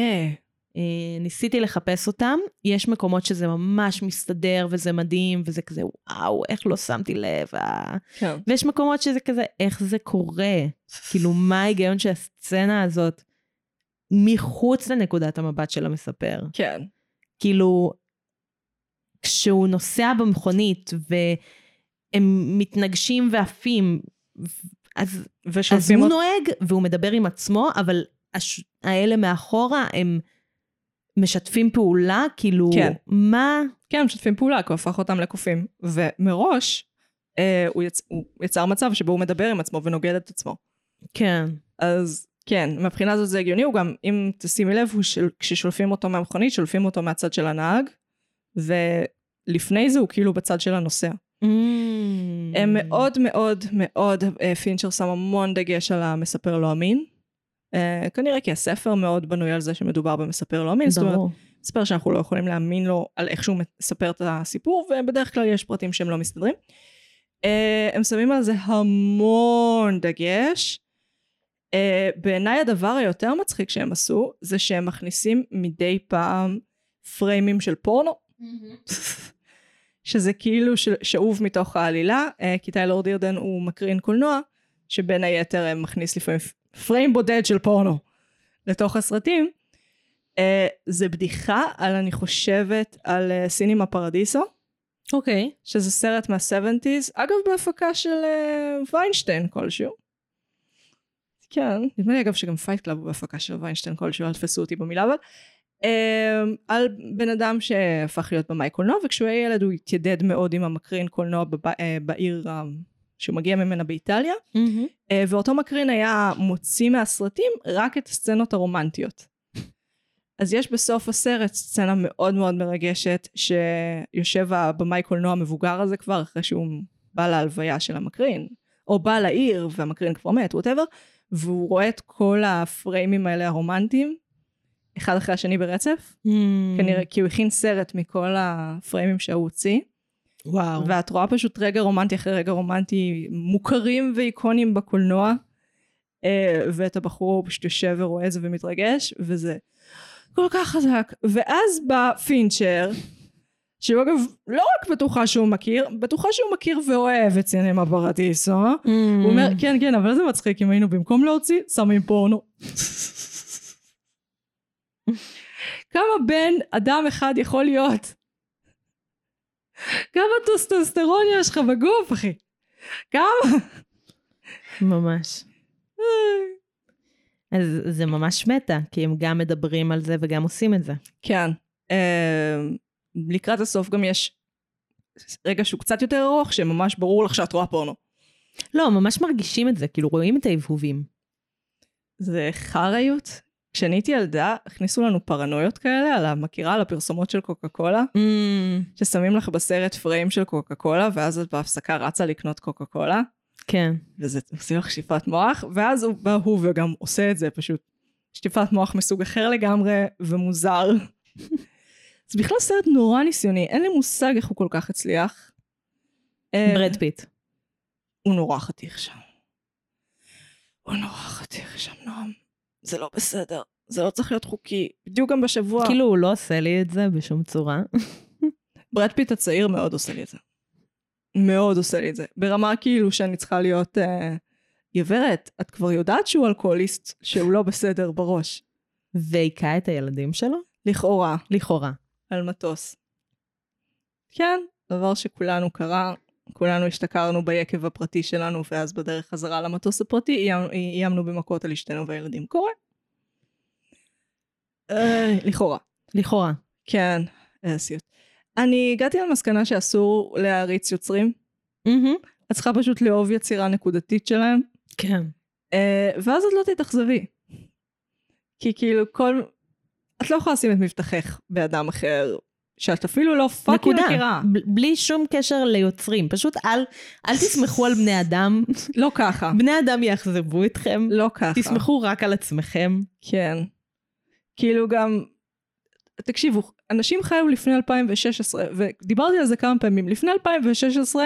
A: Uh, ניסיתי לחפש אותם, יש מקומות שזה ממש מסתדר וזה מדהים וזה כזה וואו איך לא שמתי לב, אה.
B: כן.
A: ויש מקומות שזה כזה איך זה קורה, כאילו מה ההיגיון של הסצנה הזאת מחוץ לנקודת המבט של המספר.
B: כן.
A: כאילו כשהוא נוסע במכונית והם מתנגשים ועפים, אז, אז הוא
B: אות...
A: נוהג והוא מדבר עם עצמו, אבל הש... האלה מאחורה הם... משתפים פעולה? כאילו,
B: כן.
A: מה?
B: כן, משתפים פעולה, כי הוא הפך אותם לקופים. ומראש, אה, הוא, יצ... הוא יצר מצב שבו הוא מדבר עם עצמו ונוגד את עצמו.
A: כן.
B: אז כן, מהבחינה הזאת זה הגיוני, הוא גם, אם תשימי לב, הוא של... כששולפים אותו מהמכונית, שולפים אותו מהצד של הנהג, ולפני זה הוא כאילו בצד של הנוסע.
A: Mm.
B: הם מאוד מאוד מאוד, אה, פינצ'ר שם המון דגש על המספר לא אמין. Uh, כנראה כי הספר מאוד בנוי על זה שמדובר במספר לא אמין. זאת אומרת, מספר שאנחנו לא יכולים להאמין לו על איך שהוא מספר את הסיפור, ובדרך כלל יש פרטים שהם לא מסתדרים. Uh, הם שמים על זה המון דגש. Uh, בעיניי הדבר היותר מצחיק שהם עשו, זה שהם מכניסים מדי פעם פריימים של פורנו. [laughs] שזה כאילו שאוב מתוך העלילה, uh, כי טיילור דירדן הוא מקרין קולנוע, שבין היתר מכניס לפעמים פריים בודד של פורנו לתוך הסרטים. Uh, זה בדיחה על, אני חושבת, על uh, Cinema Paradiso.
A: אוקיי. Okay.
B: שזה סרט מה-70's, אגב בהפקה של uh, ויינשטיין כלשהו. כן, נדמה לי אגב שגם Fight Club הוא בהפקה של ויינשטיין כלשהו, אל תתפסו אותי במילה אבל. Uh, על בן אדם שהפך להיות במאי קולנוע, וכשהוא היה ילד הוא התיידד מאוד עם המקרין קולנוע בב, uh, בעיר שהוא מגיע ממנה באיטליה,
A: mm-hmm.
B: ואותו מקרין היה מוציא מהסרטים רק את הסצנות הרומנטיות. אז יש בסוף הסרט סצנה מאוד מאוד מרגשת, שיושב הבמאי קולנוע המבוגר הזה כבר, אחרי שהוא בא להלוויה של המקרין, או בא לעיר והמקרין כבר מת, ווטאבר, והוא רואה את כל הפריימים האלה הרומנטיים, אחד אחרי השני ברצף,
A: mm.
B: כנראה כי הוא הכין סרט מכל הפריימים שהוא הוציא.
A: וואו.
B: ואת רואה פשוט רגע רומנטי אחרי רגע רומנטי מוכרים ואיקונים בקולנוע, אה, ואת הבחור פשוט יושב ורואה את זה ומתרגש, וזה כל כך חזק. ואז בא פינצ'ר, שהוא אגב לא רק בטוחה שהוא מכיר, בטוחה שהוא מכיר ואוהב את סינמה פרדיסו.
A: Mm.
B: הוא אומר, כן, כן, אבל זה מצחיק אם היינו במקום להוציא, שמים פורנו. [laughs] כמה בן אדם אחד יכול להיות? כמה טוסטוסטרון יש לך בגוף, אחי? כמה?
A: ממש. אז זה ממש meta, כי הם גם מדברים על זה וגם עושים את זה.
B: כן. אה, לקראת הסוף גם יש רגע שהוא קצת יותר ארוך, שממש ברור לך שאת רואה פורנו.
A: לא, ממש מרגישים את זה, כאילו רואים את ההבהובים.
B: זה חריות. כשאני הייתי ילדה, הכניסו לנו פרנויות כאלה על המכירה, על הפרסומות של קוקה קולה,
A: Mm.
B: ששמים לך בסרט פריים של קוקה קולה, ואז את בהפסקה רצה לקנות קוקה קולה,
A: כן.
B: וזה עושה לך שטיפת מוח, ואז הוא בא הוא וגם עושה את זה פשוט. שטיפת מוח מסוג אחר לגמרי, ומוזר. [laughs] זה בכלל סרט נורא ניסיוני, אין לי מושג איך הוא כל כך הצליח. אה,
A: ברד פיט.
B: הוא נורא חתיך שם. הוא נורא חתיך שם, נועם. זה לא בסדר. זה לא צריך להיות חוקי. בדיוק גם בשבוע...
A: כאילו הוא לא עושה לי את זה בשום צורה. [laughs]
B: ברד פיט הצעיר מאוד עושה לי את זה. מאוד עושה לי את זה. ברמה כאילו שאני צריכה להיות... אה, גברת, את כבר יודעת שהוא אלכוהוליסט, שהוא לא בסדר בראש.
A: והיכה את הילדים שלו?
B: לכאורה.
A: לכאורה.
B: על מטוס. כן, דבר שכולנו קרה, כולנו השתכרנו ביקב הפרטי שלנו, ואז בדרך חזרה למטוס הפרטי איימנו במכות על אשתנו והילדים. קורה. אה, לכאורה.
A: לכאורה.
B: כן, סיוט. אני הגעתי למסקנה שאסור להעריץ יוצרים. את צריכה פשוט לאהוב יצירה נקודתית שלהם,
A: כן.
B: אה, ואז את לא תתאכזבי. כי כאילו כל... את לא יכולה לשים את מבטחך באדם אחר, שאת אפילו לא פאקינג
A: נקודה.
B: מכירה.
A: ב- בלי שום קשר ליוצרים. פשוט אל, אל תסמכו על בני אדם. [laughs]
B: לא ככה.
A: בני אדם יאכזבו אתכם.
B: לא ככה.
A: תסמכו רק על עצמכם.
B: כן. כאילו גם... תקשיבו, אנשים חיו לפני 2016, ודיברתי על זה כמה פעמים. לפני 2016,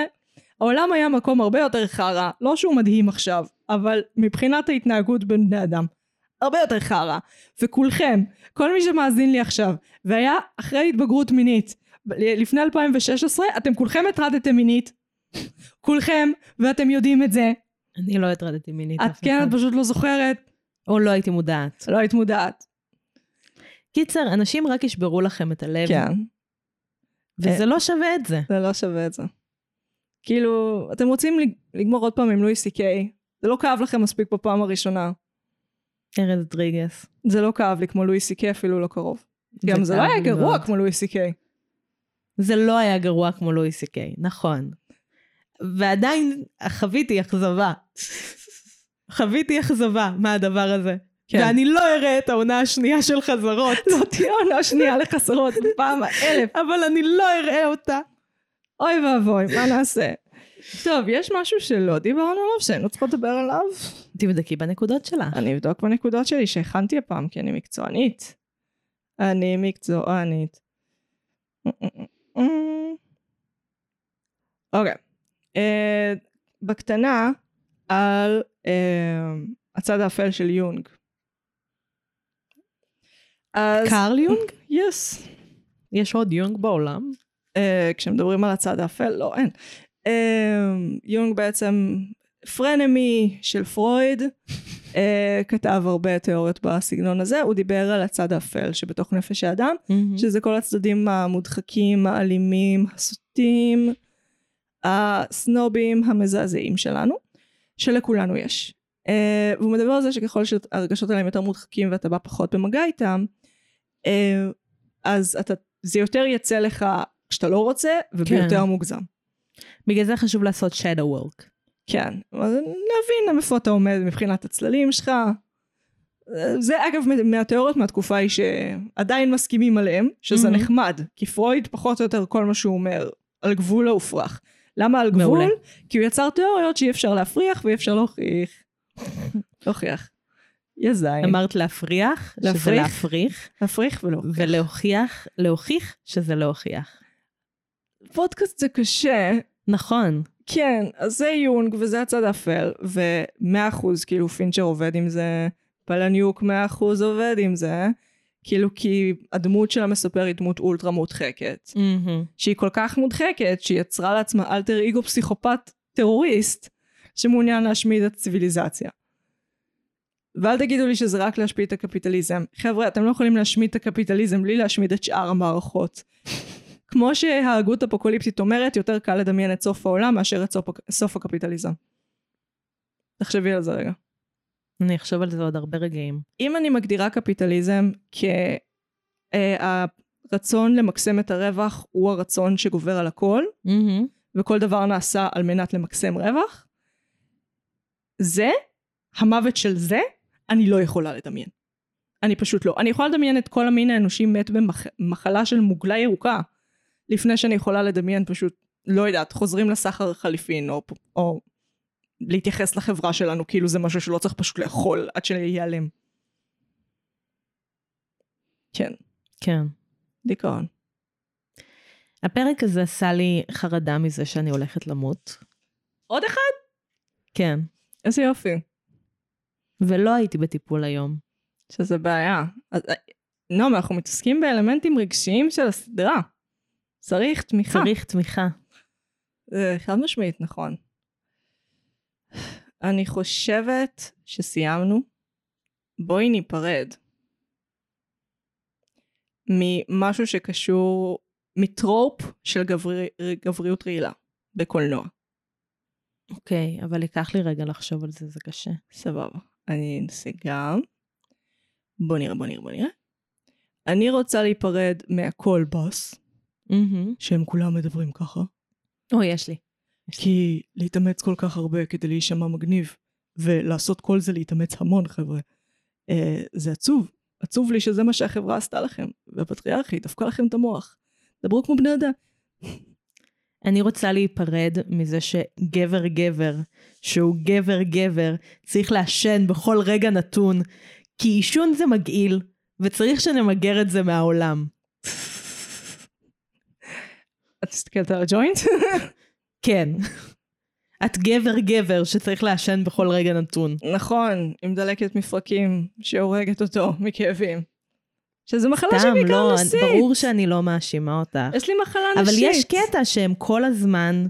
B: העולם היה מקום הרבה יותר חרא, לא שהוא מדהים עכשיו, אבל מבחינת ההתנהגות בין בני אדם, הרבה יותר חרא. וכולכם, כל מי שמאזין לי עכשיו, והיה אחרי התבגרות מינית, לפני 2016, אתם כולכם הטרדתם מינית. כולכם, ואתם יודעים את זה.
A: אני לא הטרדתי מינית
B: את כן. את פשוט לא זוכרת.
A: או לא הייתי מודעת.
B: לא היית מודעת.
A: קיצר, אנשים רק ישברו לכם את הלב.
B: כן.
A: וזה לא שווה את זה.
B: זה לא שווה את זה. כאילו, אתם רוצים לג- לגמור עוד פעם עם לואי סי קיי, זה לא כאב לכם מספיק בפעם הראשונה.
A: ארז דריגס.
B: זה לא כאב לי כמו לואי סי קיי, אפילו לא קרוב. גם זה לא היה גרוע
A: מאוד.
B: כמו לואי סי קיי.
A: זה לא היה גרוע כמו לואי סי קיי, נכון. ועדיין חוויתי אכזבה. חוויתי אכזבה מהדבר הזה.
B: כן.
A: ואני לא אראה את העונה השנייה של חזרות.
B: לא תהיה עונה שנייה לחסרות בפעם האלף.
A: אבל אני לא אראה אותה.
B: אוי ואבוי, מה נעשה? טוב, יש משהו שלא דיברנו עליו, שהיינו צריכות לדבר עליו?
A: תבדקי בנקודות שלך.
B: אני אבדוק בנקודות שלי שהכנתי הפעם, כי אני מקצוענית. אני מקצוענית. אוקיי. אה, בקטנה, על אה, הצד האפל של יונג. אז...
A: קרל יונג?
B: יס.
A: יש עוד יונג בעולם?
B: אה, כשמדברים על הצד האפל, לא, אין. יונג בעצם פרנמי של פרויד, אה, כתב הרבה תיאוריות בסגנון הזה, הוא דיבר על הצד האפל שבתוך נפש האדם, שזה כל הצדדים המודחקים, האלימים, הסוטים, הסנובים, המזעזעים שלנו, שלכולנו יש. אה, והוא מדבר על זה שככל שהרגשות האלה הם יותר מודחקים ואתה בא פחות במגע איתם, אה, אז אתה, זה יותר יצא לך כשאתה לא רוצה, וביותר
A: כן.
B: מוגזם.
A: בגלל זה חשוב לעשות shadow work.
B: כן, להבין איפה אתה עומד מבחינת הצללים שלך. זה אגב מהתיאוריות מהתקופה היא שעדיין מסכימים עליהם, שזה
A: מהמם.
B: נחמד, כי פרויד פחות או יותר כל מה שהוא אומר על גבול ההופרך. למה על גבול?
A: מעולה.
B: כי הוא יצר תיאוריות שאי אפשר להפריח ואי אפשר להוכיח. [laughs] להוכיח. יא זין.
A: אמרת להפריח, שזה
B: להפריך?
A: להפריך,
B: להפריך ולא.
A: ולהוכיח, להוכיח שזה להוכיח.
B: פודקאסט זה קשה.
A: נכון.
B: כן, אז זה יונג וזה הצד האפל, ומאה אחוז כאילו פינצ'ר עובד עם זה, פלניוק מאה אחוז עובד עם זה, כאילו כי הדמות של המספר היא דמות אולטרה מודחקת,
A: מהמם.
B: שהיא כל כך מודחקת שהיא יצרה לעצמה אלטר אגו פסיכופת טרוריסט, שמעוניין להשמיד את הציוויליזציה. ואל תגידו לי שזה רק להשמיד את הקפיטליזם. חבר'ה, אתם לא יכולים להשמיד את הקפיטליזם בלי להשמיד את שאר המערכות. כמו שההגות אפוקוליפטית אומרת, יותר קל לדמיין את סוף העולם מאשר את סוף, סוף הקפיטליזם. תחשבי על זה רגע.
A: אני אחשוב על זה עוד הרבה רגעים.
B: אם אני מגדירה קפיטליזם כהרצון למקסם את הרווח הוא הרצון שגובר על הכל,
A: מהמם.
B: וכל דבר נעשה על מנת למקסם רווח, זה, המוות של זה, אני לא יכולה לדמיין. אני פשוט לא. אני יכולה לדמיין את כל המין האנושי מת במחלה של מוגלה ירוקה, לפני שאני יכולה לדמיין פשוט, לא יודעת, חוזרים לסחר חליפין, או, או להתייחס לחברה שלנו כאילו זה משהו שלא צריך פשוט לאכול עד שייעלם. כן,
A: כן.
B: דיכאון.
A: הפרק הזה עשה לי חרדה מזה שאני הולכת למות.
B: עוד אחד?
A: כן.
B: איזה יופי.
A: ולא הייתי בטיפול היום.
B: שזה בעיה. אז, אה, נועם, אנחנו מתעסקים באלמנטים רגשיים של הסדרה. צריך תמיכה.
A: צריך תמיכה.
B: זה חד משמעית נכון. אני חושבת שסיימנו. בואי ניפרד ממשהו שקשור, מטרופ של גברי, גבריות רעילה בקולנוע.
A: אוקיי, אבל ייקח לי רגע לחשוב על זה, זה קשה.
B: סבבה. אני אנסה גם. בוא נראה, בוא נראה, בוא נראה. אני רוצה להיפרד מהכל בוס,
A: מהמם.
B: שהם כולם מדברים ככה.
A: או, יש לי.
B: כי להתאמץ כל כך הרבה כדי להישמע מגניב, ולעשות כל זה להתאמץ המון, חבר'ה, אה, זה עצוב. עצוב לי שזה מה שהחברה עשתה לכם, והפטריארכית דפקה לכם את המוח. דברו כמו בני אדם.
A: אני רוצה להיפרד מזה שגבר גבר, שהוא גבר גבר, צריך לעשן בכל רגע נתון, כי עישון זה מגעיל, וצריך שנמגר את זה מהעולם.
B: את מסתכלת על הג'וינט?
A: כן. את גבר גבר שצריך לעשן בכל רגע נתון.
B: נכון, עם דלקת מפרקים שהורגת אותו מכאבים. שזה מחלה
A: סתם,
B: שבעיקר
A: לא,
B: נושאית.
A: ברור שאני לא מאשימה אותך.
B: יש לי מחלה
A: אבל
B: נשית.
A: יש קטע שהם כל הזמן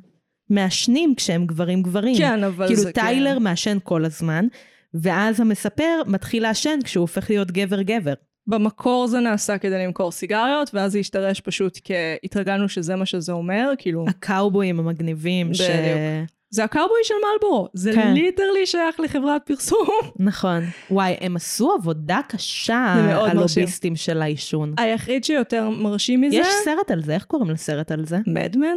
A: מעשנים כשהם גברים גברים.
B: כן, אבל
A: כאילו
B: זה
A: טיילר
B: כן.
A: מעשן כל הזמן, ואז המספר מתחיל לעשן כשהוא הופך להיות גבר גבר.
B: במקור זה נעשה כדי למכור סיגריות, ואז זה השתרש פשוט כי התרגלנו שזה מה שזה אומר, כאילו,
A: הקאובויים המגניבים ש...
B: בדיוק. זה הקאובוי של מלבורו, זה
A: כן.
B: literally שייך לחברת פרסום. [laughs]
A: נכון. וואי, הם עשו עבודה קשה. הלוביסטים של העישון.
B: היחיד שיותר מרשים מזה,
A: יש סרט על זה, איך קוראים לסרט על זה?
B: Mad Men?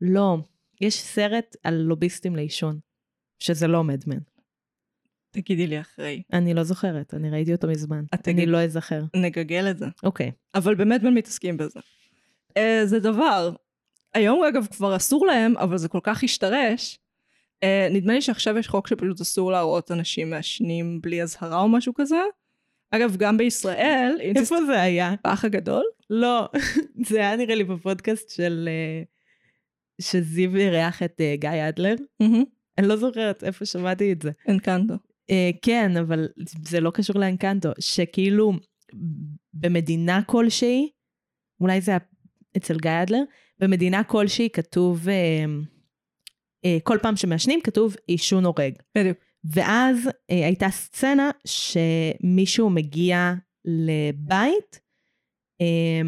A: לא. יש סרט על לוביסטים לעישון, שזה לא Mad Men.
B: תגידי לי אחרי,
A: אני לא זוכרת, אני ראיתי אותו מזמן. אני
B: תגיד-
A: לא אזכר.
B: נגגל את זה.
A: אוקיי.
B: אבל במדמן מתעסקים בזה. אה, זה דבר, היום אגב כבר אסור להם, אבל זה כל כך השתרש. אה, נדמה לי שעכשיו יש חוק שפשוט אסור להראות אנשים מעשנים בלי אזהרה או משהו כזה. אגב, גם בישראל,
A: איפה זה היה?
B: באח הגדול,
A: לא, [laughs] זה היה נראה לי בפודקאסט של... אה, שזיו אירח את אה, גיא אדלר. אני לא זוכרת איפה שמעתי את זה.
B: אנקנדו.
A: אה, כן, אבל זה לא קשור לאנקנטו, שכאילו במדינה כלשהי, אולי זה אצל גיא אדלר, במדינה כלשהי כתוב, אה, אה, כל פעם שמעשנים כתוב עישון הורג.
B: בדיוק.
A: ואז אה, הייתה סצנה שמישהו מגיע לבית, אה,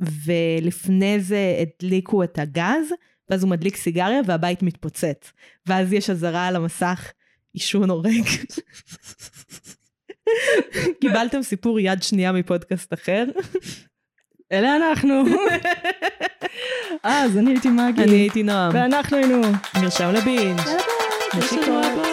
A: ולפני זה הדליקו את הגז, ואז הוא מדליק סיגריה והבית מתפוצץ. ואז יש אזהרה על המסך, עישון הורג. קיבלתם סיפור יד שנייה מפודקאסט אחר?
B: אלה אנחנו. [laughs] אה, אז אני הייתי מגי.
A: אני הייתי נועם.
B: ואנחנו היינו.
A: נרשם לבינג'.
B: יאללה ביי.
A: נשיקות.